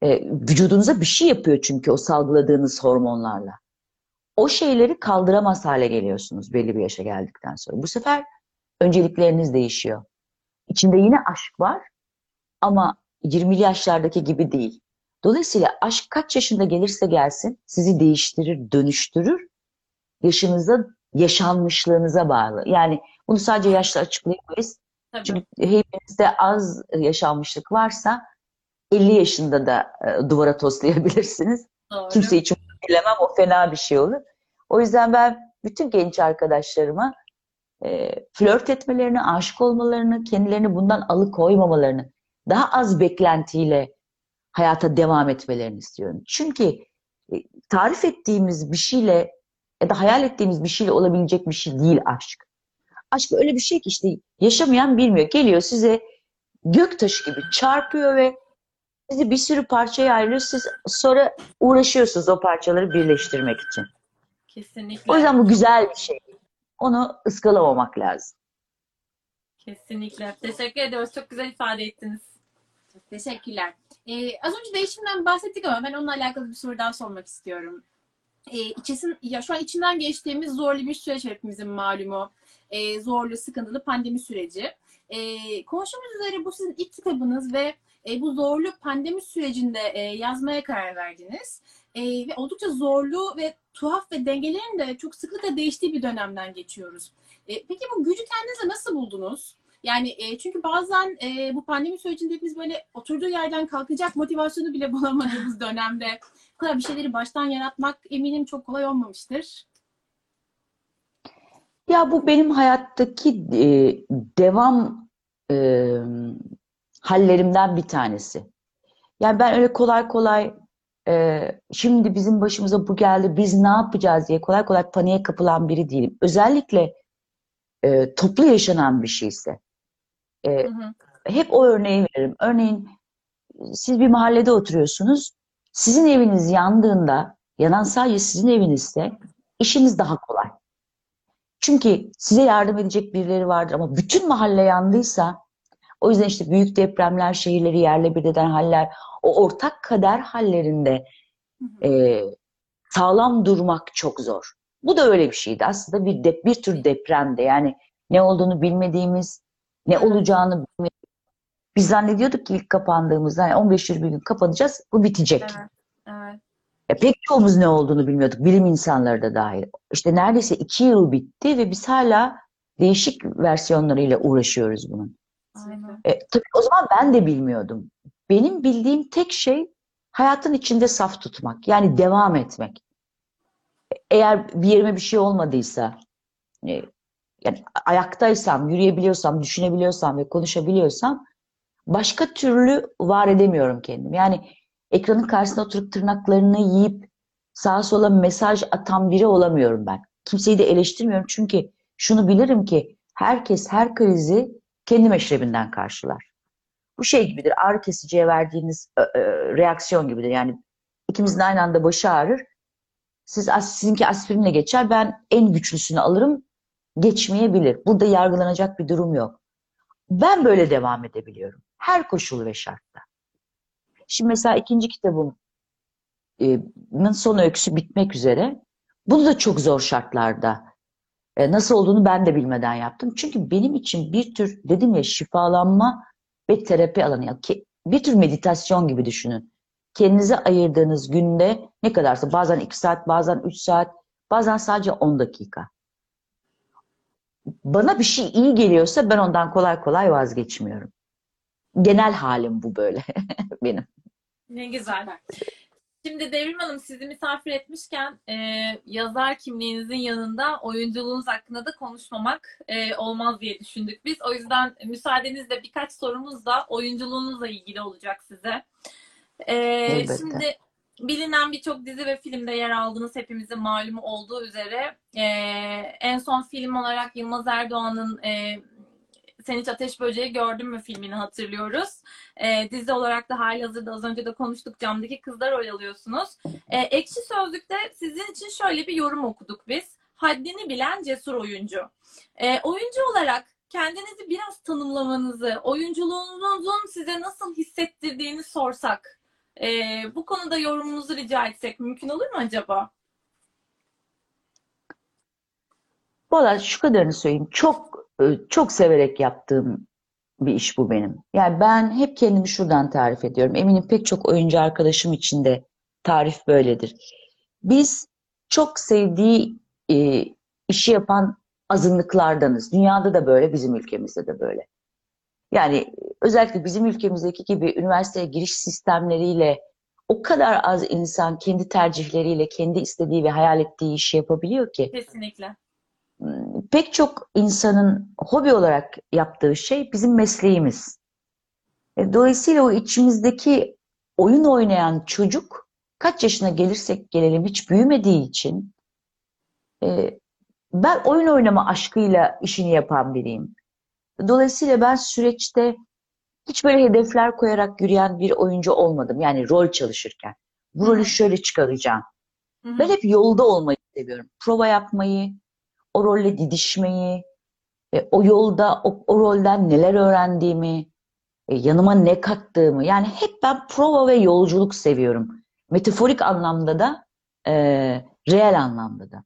E, vücudunuza bir şey yapıyor çünkü o salgıladığınız hormonlarla. O şeyleri kaldıramaz hale geliyorsunuz belli bir yaşa geldikten sonra. Bu sefer öncelikleriniz değişiyor. İçinde yine aşk var ama 20'li yaşlardaki gibi değil. Dolayısıyla aşk kaç yaşında gelirse gelsin sizi değiştirir, dönüştürür. Yaşınıza, yaşanmışlığınıza bağlı. Yani bunu sadece yaşla açıklayamayız. Tabii. Çünkü hepinizde az yaşanmışlık varsa 50 yaşında da e, duvara toslayabilirsiniz. Doğru. Kimse için bilemem o fena bir şey olur. O yüzden ben bütün genç arkadaşlarıma e, flört etmelerini, aşık olmalarını, kendilerini bundan alıkoymamalarını, daha az beklentiyle hayata devam etmelerini istiyorum. Çünkü e, tarif ettiğimiz bir şeyle ya da hayal ettiğimiz bir şeyle olabilecek bir şey değil aşk. Aşk öyle bir şey ki işte yaşamayan bilmiyor. Geliyor size göktaşı gibi çarpıyor ve sizi bir sürü parçaya ayırıyor. Siz sonra uğraşıyorsunuz o parçaları birleştirmek için. Kesinlikle. O yüzden bu güzel bir şey. Onu ıskalamamak lazım. Kesinlikle. Teşekkür ediyoruz. Çok güzel ifade ettiniz. Teşekkürler. Ee, az önce değişimden bahsettik ama ben onunla alakalı bir soru daha sormak istiyorum. Ee, içesin, ya şu an içinden geçtiğimiz zorlu bir süreç hepimizin malumu. Ee, zorlu, sıkıntılı pandemi süreci. Ee, konuştuğumuz üzere bu sizin ilk kitabınız ve e, bu zorlu pandemi sürecinde e, yazmaya karar verdiniz. E, ve oldukça zorlu ve tuhaf ve dengelerin de çok sıklıkla değiştiği bir dönemden geçiyoruz. E, peki bu gücü kendinize nasıl buldunuz? Yani e, çünkü bazen e, bu pandemi sürecinde biz böyle oturduğu yerden kalkacak motivasyonu bile <laughs> bulamadığımız dönemde kadar bir şeyleri baştan yaratmak eminim çok kolay olmamıştır. Ya bu benim hayattaki e, devam e, hallerimden bir tanesi. Yani ben öyle kolay kolay e, şimdi bizim başımıza bu geldi biz ne yapacağız diye kolay kolay paniğe kapılan biri değilim. Özellikle e, toplu yaşanan bir şeyse. E, Hı hı. hep o örneği veririm. Örneğin siz bir mahallede oturuyorsunuz. Sizin eviniz yandığında, yanan sadece sizin evinizse işiniz daha kolay. Çünkü size yardım edecek birileri vardır ama bütün mahalle yandıysa o yüzden işte büyük depremler, şehirleri yerle bir eden haller, o ortak kader hallerinde Hı hı. e, sağlam durmak çok zor. Bu da öyle bir şeydi. Aslında bir de, bir tür depremde. Yani ne olduğunu bilmediğimiz, ne olacağını. Biz zannediyorduk ki ilk kapandığımızda yani 15-20 gün kapanacağız, bu bitecek. Evet. Evet. E, pek çoğumuz ne olduğunu bilmiyorduk. Bilim insanları da dahil. İşte neredeyse iki yıl bitti ve biz hala değişik versiyonlarıyla uğraşıyoruz bunun. Aynen. E, tabii o zaman ben de bilmiyordum. Benim bildiğim tek şey hayatın içinde saf tutmak. Yani devam etmek. Eğer bir yerime bir şey olmadıysa, e, yani ayaktaysam, yürüyebiliyorsam, düşünebiliyorsam ve konuşabiliyorsam başka türlü var edemiyorum kendimi. Yani ekranın karşısında oturup tırnaklarını yiyip sağa sola mesaj atan biri olamıyorum ben. Kimseyi de eleştirmiyorum çünkü şunu bilirim ki herkes her krizi kendi meşrebinden karşılar. Bu şey gibidir, ağrı kesiciye verdiğiniz e, reaksiyon gibidir. Yani ikimizin aynı anda başı ağrır. Siz, sizinki aspirinle geçer, ben en güçlüsünü alırım, geçmeyebilir. Burada yargılanacak bir durum yok. Ben böyle devam edebiliyorum. Her koşul ve şartta. Şimdi mesela ikinci kitabımın son öyküsü bitmek üzere. Bunu da çok zor şartlarda e, nasıl olduğunu ben de bilmeden yaptım. Çünkü benim için bir tür dedim ya şifalanma ve terapi alanı. Bir tür meditasyon gibi düşünün. Kendinize ayırdığınız günde ne kadarsa bazen 2 saat, bazen 3 saat, bazen sadece 10 dakika. Bana bir şey iyi geliyorsa ben ondan kolay kolay vazgeçmiyorum. Genel halim bu böyle <laughs> benim. Ne güzel. Şimdi Devrim Hanım sizi misafir etmişken e, yazar kimliğinizin yanında oyunculuğunuz hakkında da konuşmamak e, olmaz diye düşündük biz. O yüzden müsaadenizle birkaç sorumuz da oyunculuğunuzla ilgili olacak size. E, Elbette. şimdi bilinen birçok dizi ve filmde yer aldığınız hepimizin malumu olduğu üzere e, en son film olarak Yılmaz Erdoğan'ın e, Sen Hiç Ateş Böceği Gördün mü filmini hatırlıyoruz. E, dizi olarak da halihazırda az önce de konuştuk camdaki kızlar oyalıyorsunuz. E, Ekşi Sözlük'te sizin için şöyle bir yorum okuduk biz. Haddini bilen cesur oyuncu. E, oyuncu olarak kendinizi biraz tanımlamanızı, oyunculuğunuzun size nasıl hissettirdiğini sorsak. E, bu konuda yorumunuzu rica etsek mümkün olur mu acaba? Valla şu kadarını söyleyeyim. Çok e, çok severek yaptığım bir iş bu benim. Yani ben hep kendimi şuradan tarif ediyorum. Eminim pek çok oyuncu arkadaşım için de tarif böyledir. Biz çok sevdiği e, işi yapan azınlıklardanız. Dünyada da böyle, bizim ülkemizde de böyle. Yani özellikle bizim ülkemizdeki gibi üniversiteye giriş sistemleriyle o kadar az insan kendi tercihleriyle, kendi istediği ve hayal ettiği işi yapabiliyor ki Kesinlikle. pek çok insanın hobi olarak yaptığı şey bizim mesleğimiz. E, Dolayısıyla o içimizdeki oyun oynayan çocuk kaç yaşına gelirsek gelelim hiç büyümediği için e, ben oyun oynama aşkıyla işini yapan biriyim. Dolayısıyla ben süreçte hiç böyle hedefler koyarak yürüyen bir oyuncu olmadım. Yani rol çalışırken. Bu rolü şöyle çıkaracağım. Hı hı. Ben hep yolda olmayı seviyorum. Prova yapmayı, o rolle didişmeyi, e, o yolda o, o rolden neler öğrendiğimi, e, yanıma ne kattığımı. Yani hep ben prova ve yolculuk seviyorum. Metaforik anlamda da, e, reel anlamda da.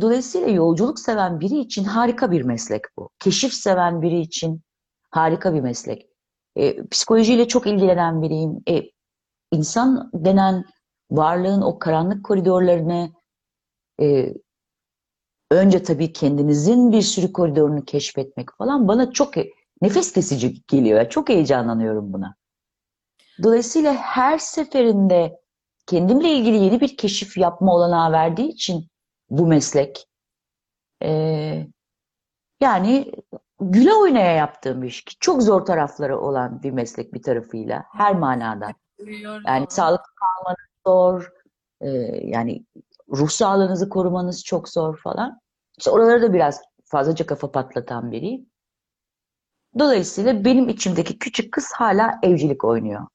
Dolayısıyla yolculuk seven biri için harika bir meslek bu. Keşif seven biri için harika bir meslek. E, psikolojiyle çok ilgilenen biriyim. E, insan denen varlığın o karanlık koridorlarını e, önce tabii kendinizin bir sürü koridorunu keşfetmek falan bana çok nefes kesici geliyor. Çok heyecanlanıyorum buna. Dolayısıyla her seferinde kendimle ilgili yeni bir keşif yapma olanağı verdiği için bu meslek e, yani güle oynaya yaptığım bir iş. ki Çok zor tarafları olan bir meslek bir tarafıyla her manada. Duyuyorum. Yani sağlıklı kalmanız zor, e, yani ruh sağlığınızı korumanız çok zor falan. İşte oraları da biraz fazlaca kafa patlatan biriyim. Dolayısıyla benim içimdeki küçük kız hala evcilik oynuyor.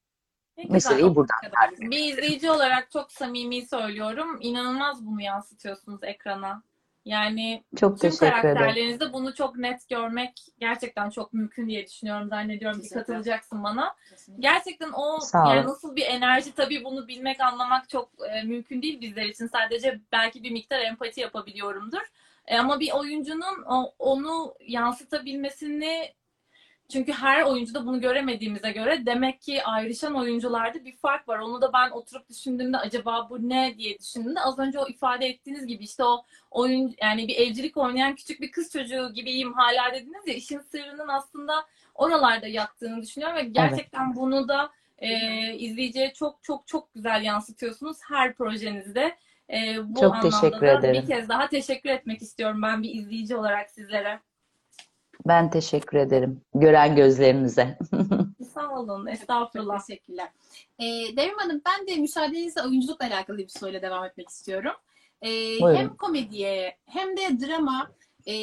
Güzel. Meseleyi buradan Bir izleyici olarak çok samimi söylüyorum. İnanılmaz bunu yansıtıyorsunuz ekrana. Yani Çok tüm teşekkür ederim. karakterlerinizde bunu çok net görmek gerçekten çok mümkün diye düşünüyorum. Zannediyorum ki Kesinlikle. katılacaksın bana. Kesinlikle. Gerçekten o yani nasıl bir enerji tabii bunu bilmek anlamak çok e, mümkün değil bizler için. Sadece belki bir miktar empati yapabiliyorumdur. E, ama bir oyuncunun o- onu yansıtabilmesini çünkü her oyuncuda bunu göremediğimize göre demek ki ayrışan oyuncularda bir fark var. Onu da ben oturup düşündüğümde acaba bu ne diye düşündüğümde az önce o ifade ettiğiniz gibi işte o oyun yani bir evcilik oynayan küçük bir kız çocuğu gibiyim hala dediniz ya işin sırrının aslında oralarda yattığını düşünüyorum ve gerçekten bunu da e, izleyiciye çok çok çok güzel yansıtıyorsunuz her projenizde. E, bu Çok anlamda teşekkür da ederim. bir kez daha teşekkür etmek istiyorum ben bir izleyici olarak sizlere. Ben teşekkür ederim. Gören gözlerinize. <laughs> Sağ olun, estağfurullah. teşekkürler. Ee, Devrim Hanım ben de müsaadenizle oyunculukla alakalı bir soruyla devam etmek istiyorum. Ee, Buyurun. hem komediye hem de drama e,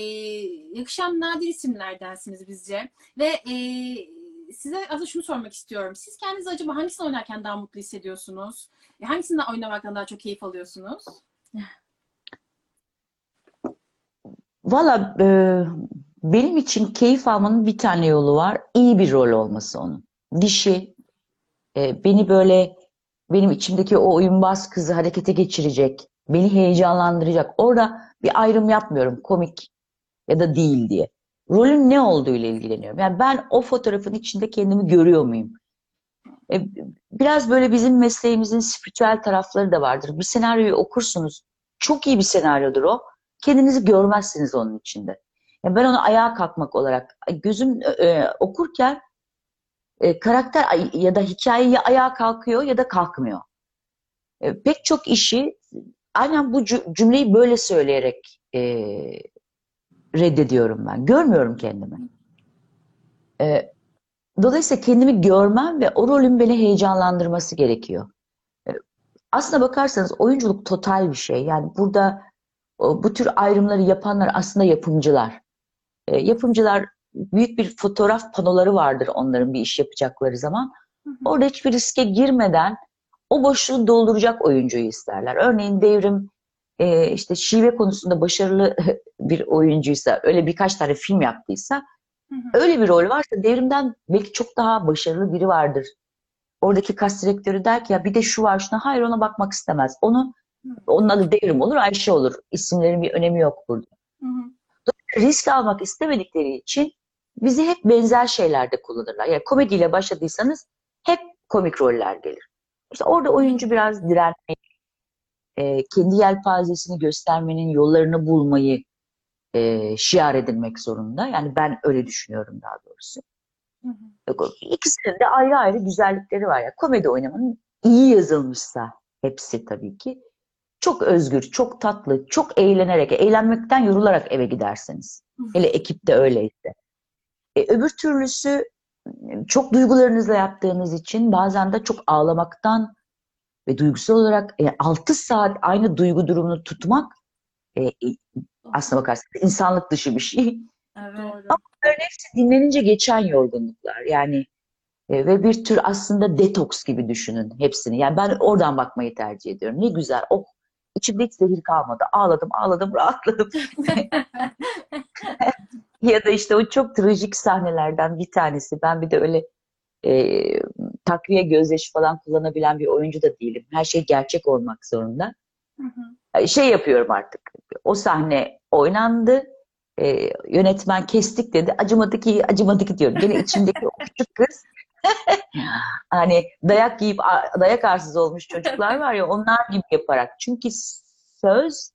yakışan nadir isimlerdensiniz bizce. Ve e, size aslında şunu sormak istiyorum. Siz kendinizi acaba hangisini oynarken daha mutlu hissediyorsunuz? E, Hangisinden oynamaktan daha çok keyif alıyorsunuz? Valla e, benim için keyif almanın bir tane yolu var. İyi bir rol olması onun. Dişi, e, beni böyle benim içimdeki o oyunbaz kızı harekete geçirecek, beni heyecanlandıracak. Orada bir ayrım yapmıyorum komik ya da değil diye. Rolün ne olduğu ile ilgileniyorum. Yani ben o fotoğrafın içinde kendimi görüyor muyum? E, biraz böyle bizim mesleğimizin spiritüel tarafları da vardır. Bir senaryoyu okursunuz. Çok iyi bir senaryodur o. Kendinizi görmezsiniz onun içinde. Yani ben onu ayağa kalkmak olarak gözüm e, okurken e, karakter ya da hikaye ya ayağa kalkıyor ya da kalkmıyor. E, pek çok işi aynen bu cü- cümleyi böyle söyleyerek e, reddediyorum ben. Görmüyorum kendimi. E, dolayısıyla kendimi görmem ve o rolün beni heyecanlandırması gerekiyor. E, aslına bakarsanız oyunculuk total bir şey. Yani burada bu tür ayrımları yapanlar aslında yapımcılar. E, yapımcılar büyük bir fotoğraf panoları vardır onların bir iş yapacakları zaman. Hı hı. Orada hiçbir riske girmeden o boşluğu dolduracak oyuncuyu isterler. Örneğin Devrim e, işte şive konusunda başarılı <laughs> bir oyuncuysa, öyle birkaç tane film yaptıysa, Hı hı. öyle bir rol varsa Devrim'den belki çok daha başarılı biri vardır. Oradaki kas direktörü der ki ya bir de şu var şuna, hayır ona bakmak istemez. Onu Hı. onun adı Devrim olur, Ayşe olur. İsimlerin bir önemi yok burada Hı hı. Risk almak istemedikleri için bizi hep benzer şeylerde kullanırlar. Yani komediyle başladıysanız hep komik roller gelir. İşte orada oyuncu biraz direnmeyi, e, kendi yelpazesini göstermenin yollarını bulmayı e, şiar edinmek zorunda. Yani ben öyle düşünüyorum daha doğrusu. Hı hı. Yok, İkisinin de ayrı ayrı güzellikleri var. ya. komedi oynamanın iyi yazılmışsa hepsi tabii ki çok özgür, çok tatlı, çok eğlenerek, eğlenmekten yorularak eve gidersiniz. Hele ekipte öyleyse. E, öbür türlüsü çok duygularınızla yaptığınız için bazen de çok ağlamaktan ve duygusal olarak 6 saat aynı duygu durumunu tutmak e, e, aslına bakarsanız insanlık dışı bir şey. Evet. Doğru. Bunların hepsi dinlenince geçen yorgunluklar. Yani e, ve bir tür aslında detoks gibi düşünün hepsini. Yani ben oradan bakmayı tercih ediyorum. Ne güzel. Oh, içimde hiç zehir kalmadı. Ağladım, ağladım, <laughs> rahatladım. ya da işte o çok trajik sahnelerden bir tanesi. Ben bir de öyle e, takviye gözyaşı falan kullanabilen bir oyuncu da değilim. Her şey gerçek olmak zorunda. Hı hı. Şey yapıyorum artık. O sahne oynandı. E, yönetmen kestik dedi. Acımadı ki, acımadı ki diyorum. Gene içimdeki o küçük kız <laughs> hani dayak yiyip dayak arsız olmuş çocuklar var ya onlar gibi yaparak. Çünkü söz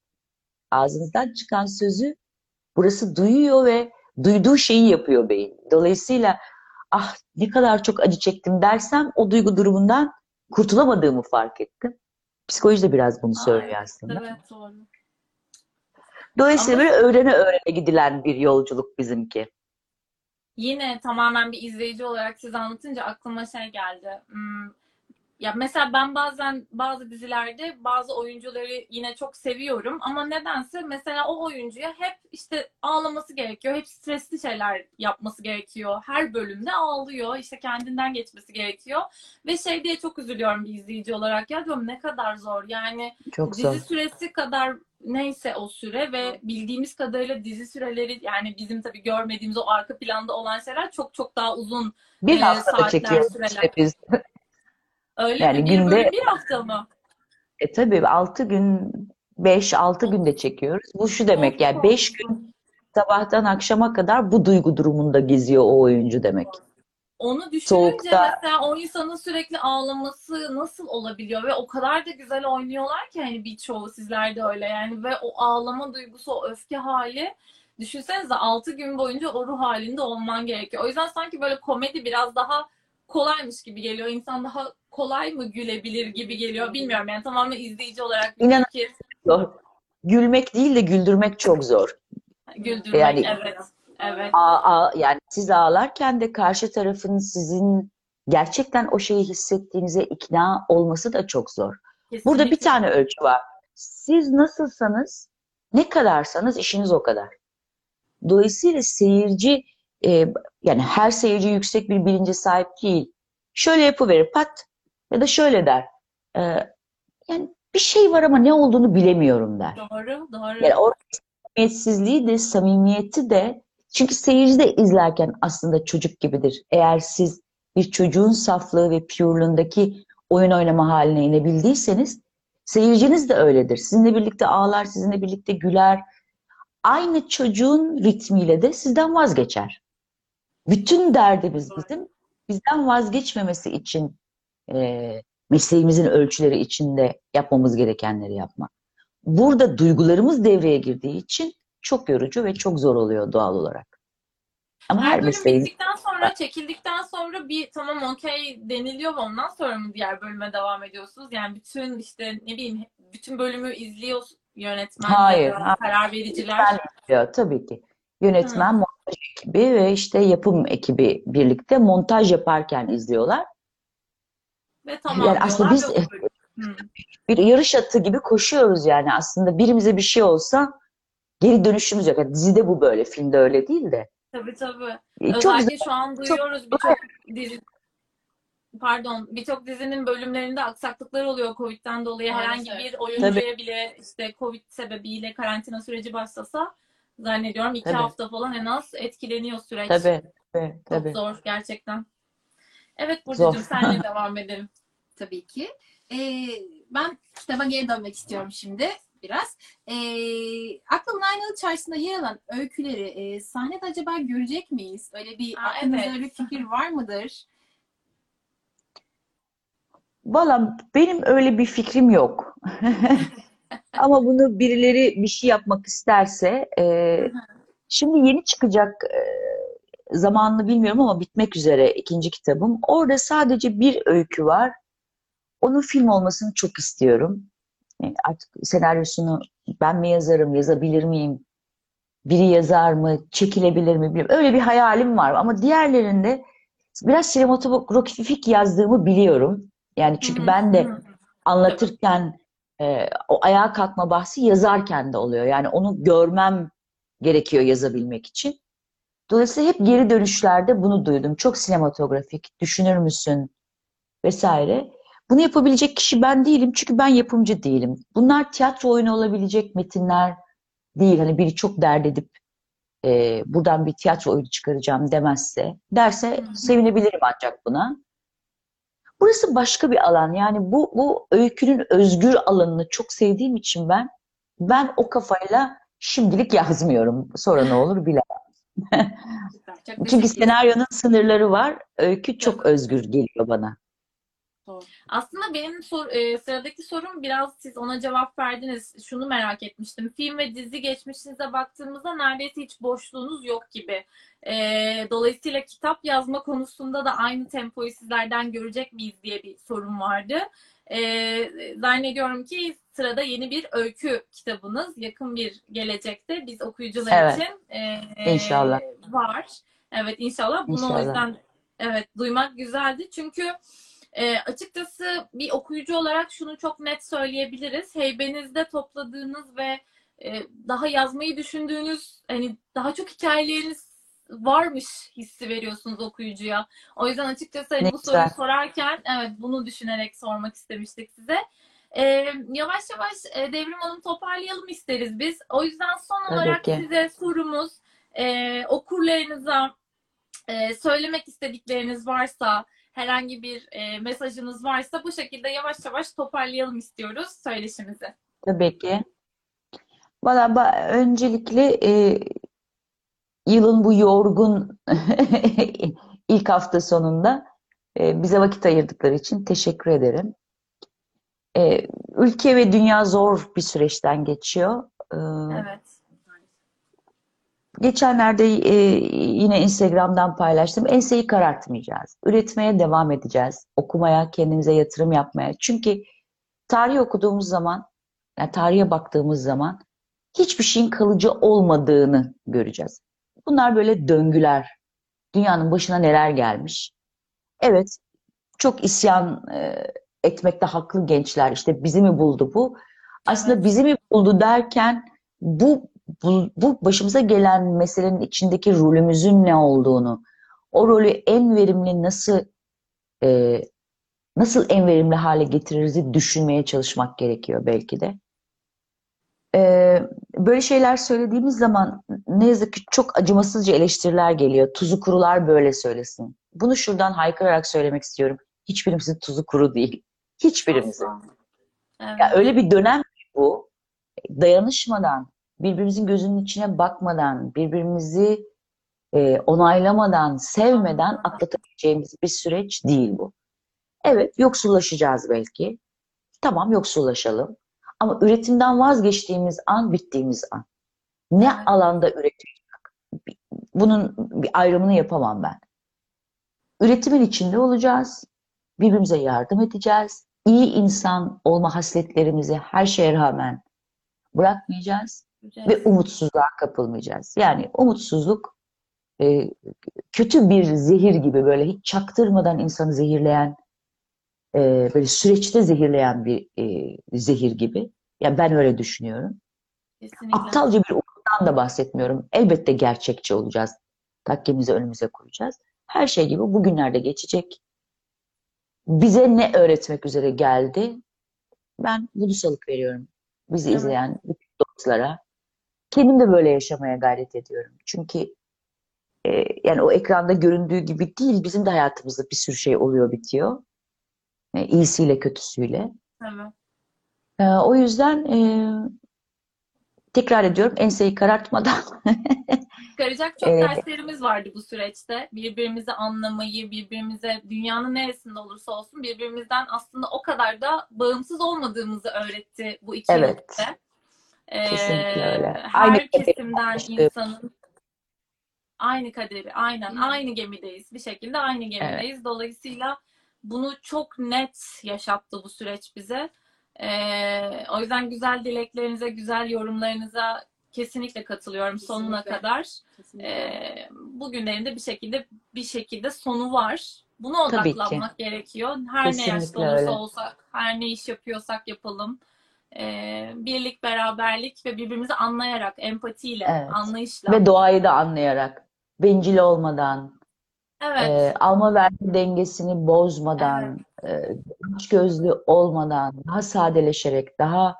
ağzınızdan çıkan sözü burası duyuyor ve duyduğu şeyi yapıyor beyin. Dolayısıyla ah ne kadar çok acı çektim dersem o duygu durumundan kurtulamadığımı fark ettim. Psikoloji de biraz bunu söylüyor aslında. Evet. Doğru. Dolayısıyla Ama- böyle öğrene öğrene gidilen bir yolculuk bizimki. Yine tamamen bir izleyici olarak siz anlatınca aklıma şey geldi. Hmm, Ya mesela ben bazen bazı dizilerde bazı oyuncuları yine çok seviyorum ama nedense mesela o oyuncuya hep işte ağlaması gerekiyor. Hep stresli şeyler yapması gerekiyor. Her bölümde ağlıyor. işte kendinden geçmesi gerekiyor. Ve şey diye çok üzülüyorum bir izleyici olarak. Ya diyorum ne kadar zor. Yani Çok dizi zor. süresi kadar neyse o süre ve bildiğimiz kadarıyla dizi süreleri yani bizim tabii görmediğimiz o arka planda olan şeyler çok çok daha uzun. Bir haftada saatler, çekiyoruz süreler. işte biz. <laughs> Öyle Yani mi? Bir günde- bir hafta mı? E tabii 6 gün, 5-6 günde çekiyoruz. Bu şu demek yani 5 gün sabahtan akşama kadar bu duygu durumunda geziyor o oyuncu demek. Onu düşününce Soğukta- mesela o insanın sürekli ağlaması nasıl olabiliyor ve o kadar da güzel oynuyorlar ki hani birçoğu sizler de öyle yani ve o ağlama duygusu, o öfke hali düşünsenize 6 gün boyunca o ruh halinde olman gerekiyor. O yüzden sanki böyle komedi biraz daha kolaymış gibi geliyor. İnsan daha kolay mı gülebilir gibi geliyor. Bilmiyorum yani tamamen izleyici olarak bir İnanın- fikir. Zor. Gülmek değil de güldürmek çok zor. Güldürmek Yani- evet. Evet. Aa, aa, yani siz ağlarken de karşı tarafın sizin gerçekten o şeyi hissettiğinize ikna olması da çok zor. Burada bir Kesinlikle. tane ölçü var. Siz nasılsanız, ne kadarsanız işiniz o kadar. Dolayısıyla seyirci, e, yani her seyirci yüksek bir bilince sahip değil. Şöyle yapıverir pat ya da şöyle der. E, yani bir şey var ama ne olduğunu bilemiyorum der. Doğru, doğru. Yani o samimiyetsizliği de samimiyeti de çünkü seyirci de izlerken aslında çocuk gibidir. Eğer siz bir çocuğun saflığı ve pure'luğundaki oyun oynama haline inebildiyseniz seyirciniz de öyledir. Sizinle birlikte ağlar, sizinle birlikte güler. Aynı çocuğun ritmiyle de sizden vazgeçer. Bütün derdimiz bizim bizden vazgeçmemesi için e, mesleğimizin ölçüleri içinde yapmamız gerekenleri yapmak. Burada duygularımız devreye girdiği için çok yorucu ve çok zor oluyor doğal olarak. Ama Her her bölüm mesleğin bittikten sonra, çekildikten sonra bir tamam okey deniliyor ondan sonra mı diğer bölüme devam ediyorsunuz? Yani bütün işte ne bileyim bütün bölümü izliyor yönetmen ya Hayır, hayır. karar vericiler. İzliyor tabii ki. Yönetmen, montaj ekibi ve işte yapım ekibi birlikte montaj yaparken izliyorlar. Ve tamam Yani aslında biz- Hı. Bir yarış atı gibi koşuyoruz yani aslında birimize bir şey olsa geri dönüşümüz yok. Yani dizide bu böyle, filmde öyle değil de. Tabii tabii. E, Çok Özellikle güzel. şu an duyuyoruz birçok dizi pardon birçok dizinin bölümlerinde aksaklıklar oluyor Covid'den dolayı. Herhangi bir oyuncuya bile işte Covid sebebiyle karantina süreci başlasa zannediyorum iki Tabii. hafta falan en az etkileniyor süreç. Tabii, tabii, Çok tabii. zor gerçekten. Evet. Burcu'cum senle <laughs> devam edelim. Tabii ki. Ee, ben kitaba geri dönmek istiyorum şimdi biraz. Ee, Aklımın Aynalı Çarşısı'nda yer alan öyküleri e, sahnede acaba görecek miyiz? Öyle bir Aa, aklınızda evet. öyle bir fikir var mıdır? Valla benim öyle bir fikrim yok. <laughs> Ama bunu birileri bir şey yapmak isterse e, şimdi yeni çıkacak e, zamanını bilmiyorum ama bitmek üzere ikinci kitabım. Orada sadece bir öykü var. Onun film olmasını çok istiyorum. E, artık senaryosunu ben mi yazarım, yazabilir miyim? Biri yazar mı, çekilebilir mi bilmiyorum. Öyle bir hayalim var ama diğerlerinde biraz sinematografik yazdığımı biliyorum. Yani çünkü Hı hı, ben de anlatırken e, o ayağa kalkma bahsi yazarken de oluyor. Yani onu görmem gerekiyor yazabilmek için. Dolayısıyla hep geri dönüşlerde bunu duydum. Çok sinematografik, düşünür müsün vesaire. Bunu yapabilecek kişi ben değilim çünkü ben yapımcı değilim. Bunlar tiyatro oyunu olabilecek metinler değil. Hani biri çok dert edip e, buradan bir tiyatro oyunu çıkaracağım demezse, derse sevinebilirim ancak buna. Burası başka bir alan. Yani bu bu öykünün özgür alanını çok sevdiğim için ben ben o kafayla şimdilik yazmıyorum. Sonra ne olur bilemem. Çok Çünkü senaryonun sınırları var. Öykü çok özgür geliyor bana. Aslında benim sor- e, sıradaki sorum biraz siz ona cevap verdiniz. Şunu merak etmiştim. Film ve dizi geçmişinize baktığımızda neredeyse hiç boşluğunuz yok gibi. E, dolayısıyla kitap yazma konusunda da aynı tempoyu sizlerden görecek miyiz diye bir sorum vardı. E, zannediyorum ki sırada yeni bir öykü kitabınız yakın bir gelecekte biz okuyucular Evet. için e, İnşallah. var. Evet inşallah. Bunu o İnşallah. yüzden evet duymak güzeldi. Çünkü E, açıkçası bir okuyucu olarak şunu çok net söyleyebiliriz. Heybenizde topladığınız ve e, daha yazmayı düşündüğünüz hani daha çok hikayeleriniz varmış hissi veriyorsunuz okuyucuya. O yüzden açıkçası hani Ne bu soruyu sorarken evet bunu düşünerek sormak istemiştik size. E, yavaş yavaş e, Devrim Hanım toparlayalım isteriz biz. O yüzden son Tabii olarak ki. size sorumuz e, okurlarınıza e, söylemek istedikleriniz varsa herhangi bir e, mesajınız varsa bu şekilde yavaş yavaş toparlayalım istiyoruz söyleşimizi. Tabii ki. Valla öncelikle e, yılın bu yorgun <laughs> ilk hafta sonunda e, bize vakit ayırdıkları için teşekkür ederim. E, ülke ve dünya zor bir süreçten geçiyor. E, Evet. Geçenlerde e, yine Instagram'dan paylaştım. Enseyi karartmayacağız. Üretmeye devam edeceğiz. Okumaya, kendimize yatırım yapmaya. Çünkü tarih okuduğumuz zaman, yani tarihe baktığımız zaman hiçbir şeyin kalıcı olmadığını göreceğiz. Bunlar böyle döngüler. Dünyanın başına neler gelmiş. Evet, çok isyan e, etmekte haklı gençler. İşte bizi mi buldu bu? Aslında Evet. bizi mi buldu derken bu, bu, bu başımıza gelen meselenin içindeki rolümüzün ne olduğunu, o rolü en verimli nasıl e, nasıl en verimli hale getiririz düşünmeye çalışmak gerekiyor belki de. E, böyle şeyler söylediğimiz zaman ne yazık ki çok acımasızca eleştiriler geliyor. Tuzu kurular böyle söylesin. Bunu şuradan haykırarak söylemek istiyorum. Hiçbirimizin tuzu kuru değil. Hiçbirimizin. Evet. Ya öyle bir dönem bu dayanışmadan, birbirimizin gözünün içine bakmadan, birbirimizi e, onaylamadan, sevmeden atlatabileceğimiz bir süreç değil bu. Evet, yoksullaşacağız belki. Tamam, yoksullaşalım. Ama üretimden vazgeçtiğimiz an, bittiğimiz an. Ne Evet. alanda üretiyorsak. Bunun bir ayrımını yapamam ben. Üretimin içinde olacağız. Birbirimize yardım edeceğiz. İyi insan olma hasletlerimizi her şeye rağmen bırakmayacağız Güzel. ve umutsuzluğa kapılmayacağız. Yani umutsuzluk e, kötü bir zehir gibi böyle hiç çaktırmadan insanı zehirleyen, e, böyle süreçte zehirleyen bir e, zehir gibi. Yani ben öyle düşünüyorum. Kesinlikle. Aptalca bir umuttan da bahsetmiyorum. Elbette gerçekçi olacağız. Takkemizi önümüze koyacağız. Her şey gibi bugünlerde geçecek. Bize ne öğretmek üzere geldi? Ben bunu salık veriyorum. Bizi Evet. izleyen dostlara. Kendim de böyle yaşamaya gayret ediyorum. Çünkü e, yani o ekranda göründüğü gibi değil, bizim de hayatımızda bir sürü şey oluyor, bitiyor. E, iyisiyle, kötüsüyle. Evet. E, o yüzden e, tekrar ediyorum, enseyi karartmadan <laughs> Çıkaracak çok Evet. derslerimiz vardı bu süreçte. Birbirimizi anlamayı, birbirimize dünyanın neresinde olursa olsun birbirimizden aslında o kadar da bağımsız olmadığımızı öğretti bu iki Evet. yıl bize. Ee, Kesinlikle öyle. Her Aynı kesimden insanın aynı kaderi, aynen aynı gemideyiz. Bir şekilde aynı gemideyiz. Dolayısıyla bunu çok net yaşattı bu süreç bize. Ee, o yüzden güzel dileklerinize, güzel yorumlarınıza kesinlikle katılıyorum sonuna Kesinlikle. kadar. Kesinlikle. Ee, bugünlerin de bir şekilde bir şekilde sonu var. Buna odaklanmak gerekiyor. Her ne Kesinlikle yaşta olursa öyle. olsak, her ne iş yapıyorsak yapalım. Ee, birlik, beraberlik ve birbirimizi anlayarak, empatiyle, Evet. anlayışla. ve doğayı da anlayarak, bencil olmadan, Evet, e, alma verme dengesini bozmadan, e, gözlü olmadan, daha sadeleşerek, daha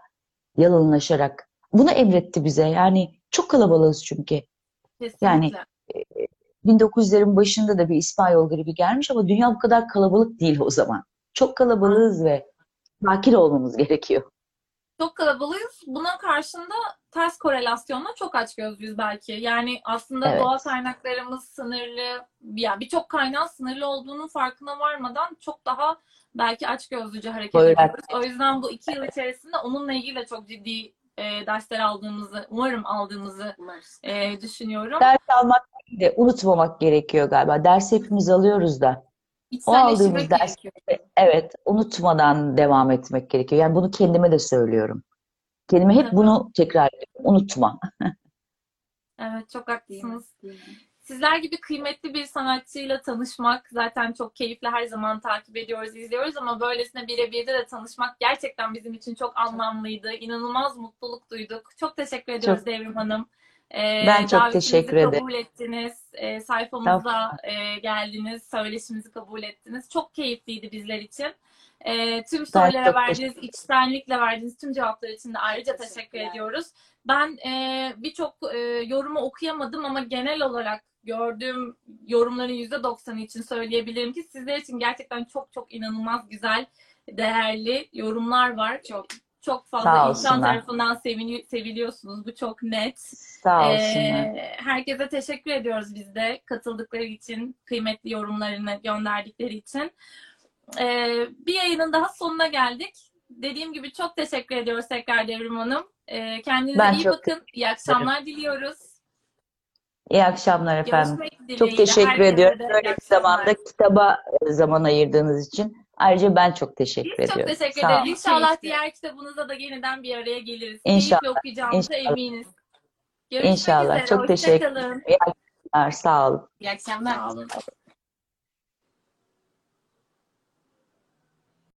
yalınlaşarak bunu emretti bize. Yani çok kalabalığız çünkü. yani- kesinlikle. 1900'lerin başında da bir İspanyol gribi gelmiş ama dünya bu kadar kalabalık değil o zaman. Çok kalabalığız ve sakin olmamız gerekiyor. Çok kalabalığız. Buna karşında ters korelasyonla çok açgözlüyüz belki. Yani aslında Evet. doğal kaynaklarımız sınırlı, yani birçok kaynağın sınırlı olduğunun farkına varmadan çok daha belki açgözlüce hareket Böyle. ediyoruz. O yüzden bu iki yıl içerisinde onunla ilgili de çok ciddi e, dersler aldığımızı, umarım aldığımızı e, düşünüyorum. Ders almak de unutmamak gerekiyor galiba. Ders hepimiz alıyoruz da. İçselleştirmek aldığımız ders-. Evet, unutmadan devam etmek gerekiyor. Yani bunu kendime de söylüyorum. Kendime hep Evet. bunu tekrar ediyorum. Unutma. Evet, çok haklısınız. Sizler gibi kıymetli bir sanatçıyla tanışmak zaten çok keyifli. Her zaman takip ediyoruz, izliyoruz ama böylesine birebir de tanışmak gerçekten bizim için çok anlamlıydı. İnanılmaz mutluluk duyduk. Çok teşekkür ediyoruz Çok- Devrim Hanım. Ee, Ben çok teşekkür ederim. kabul ettiniz. Ee, sayfamıza e, geldiniz. Söyleşimizi kabul ettiniz. Çok keyifliydi bizler için. Ee, tüm sorulara verdiğiniz, içtenlikle verdiğiniz tüm cevaplar için de ayrıca teşekkür ediyoruz. Ben e, birçok e, yorumu okuyamadım ama genel olarak gördüğüm yorumların %90'ı için söyleyebilirim ki sizler için gerçekten çok çok inanılmaz güzel, değerli yorumlar var. Çok çok fazla insan tarafından sevini- seviliyorsunuz. Bu çok net. Sağ olsunlar. Ee, herkese teşekkür ediyoruz biz de katıldıkları için, kıymetli yorumlarını gönderdikleri için. Ee, bir yayının daha sonuna geldik. Dediğim gibi çok teşekkür ediyoruz tekrar Devrim Hanım. Ee, kendinize Ben iyi çok bakın. İyi akşamlar diliyoruz. İyi akşamlar efendim. Dileğiyle. Çok teşekkür ediyorum. iyi Böyle bir akşamlar. zamanda kitaba e, zaman ayırdığınız için. Ayrıca ben çok teşekkür Biz çok ediyorum. teşekkür Sağ ederiz. İnşallah Keyifli. diğer kitabınıza da yeniden bir araya geliriz. İnşallah. Keyifle okuyacağımıza İnşallah. eminiz. Görüşmek İnşallah. üzere. Çok teşekkür Hoşça kalın. Sağ olun. İyi akşamlar. Sağ olun.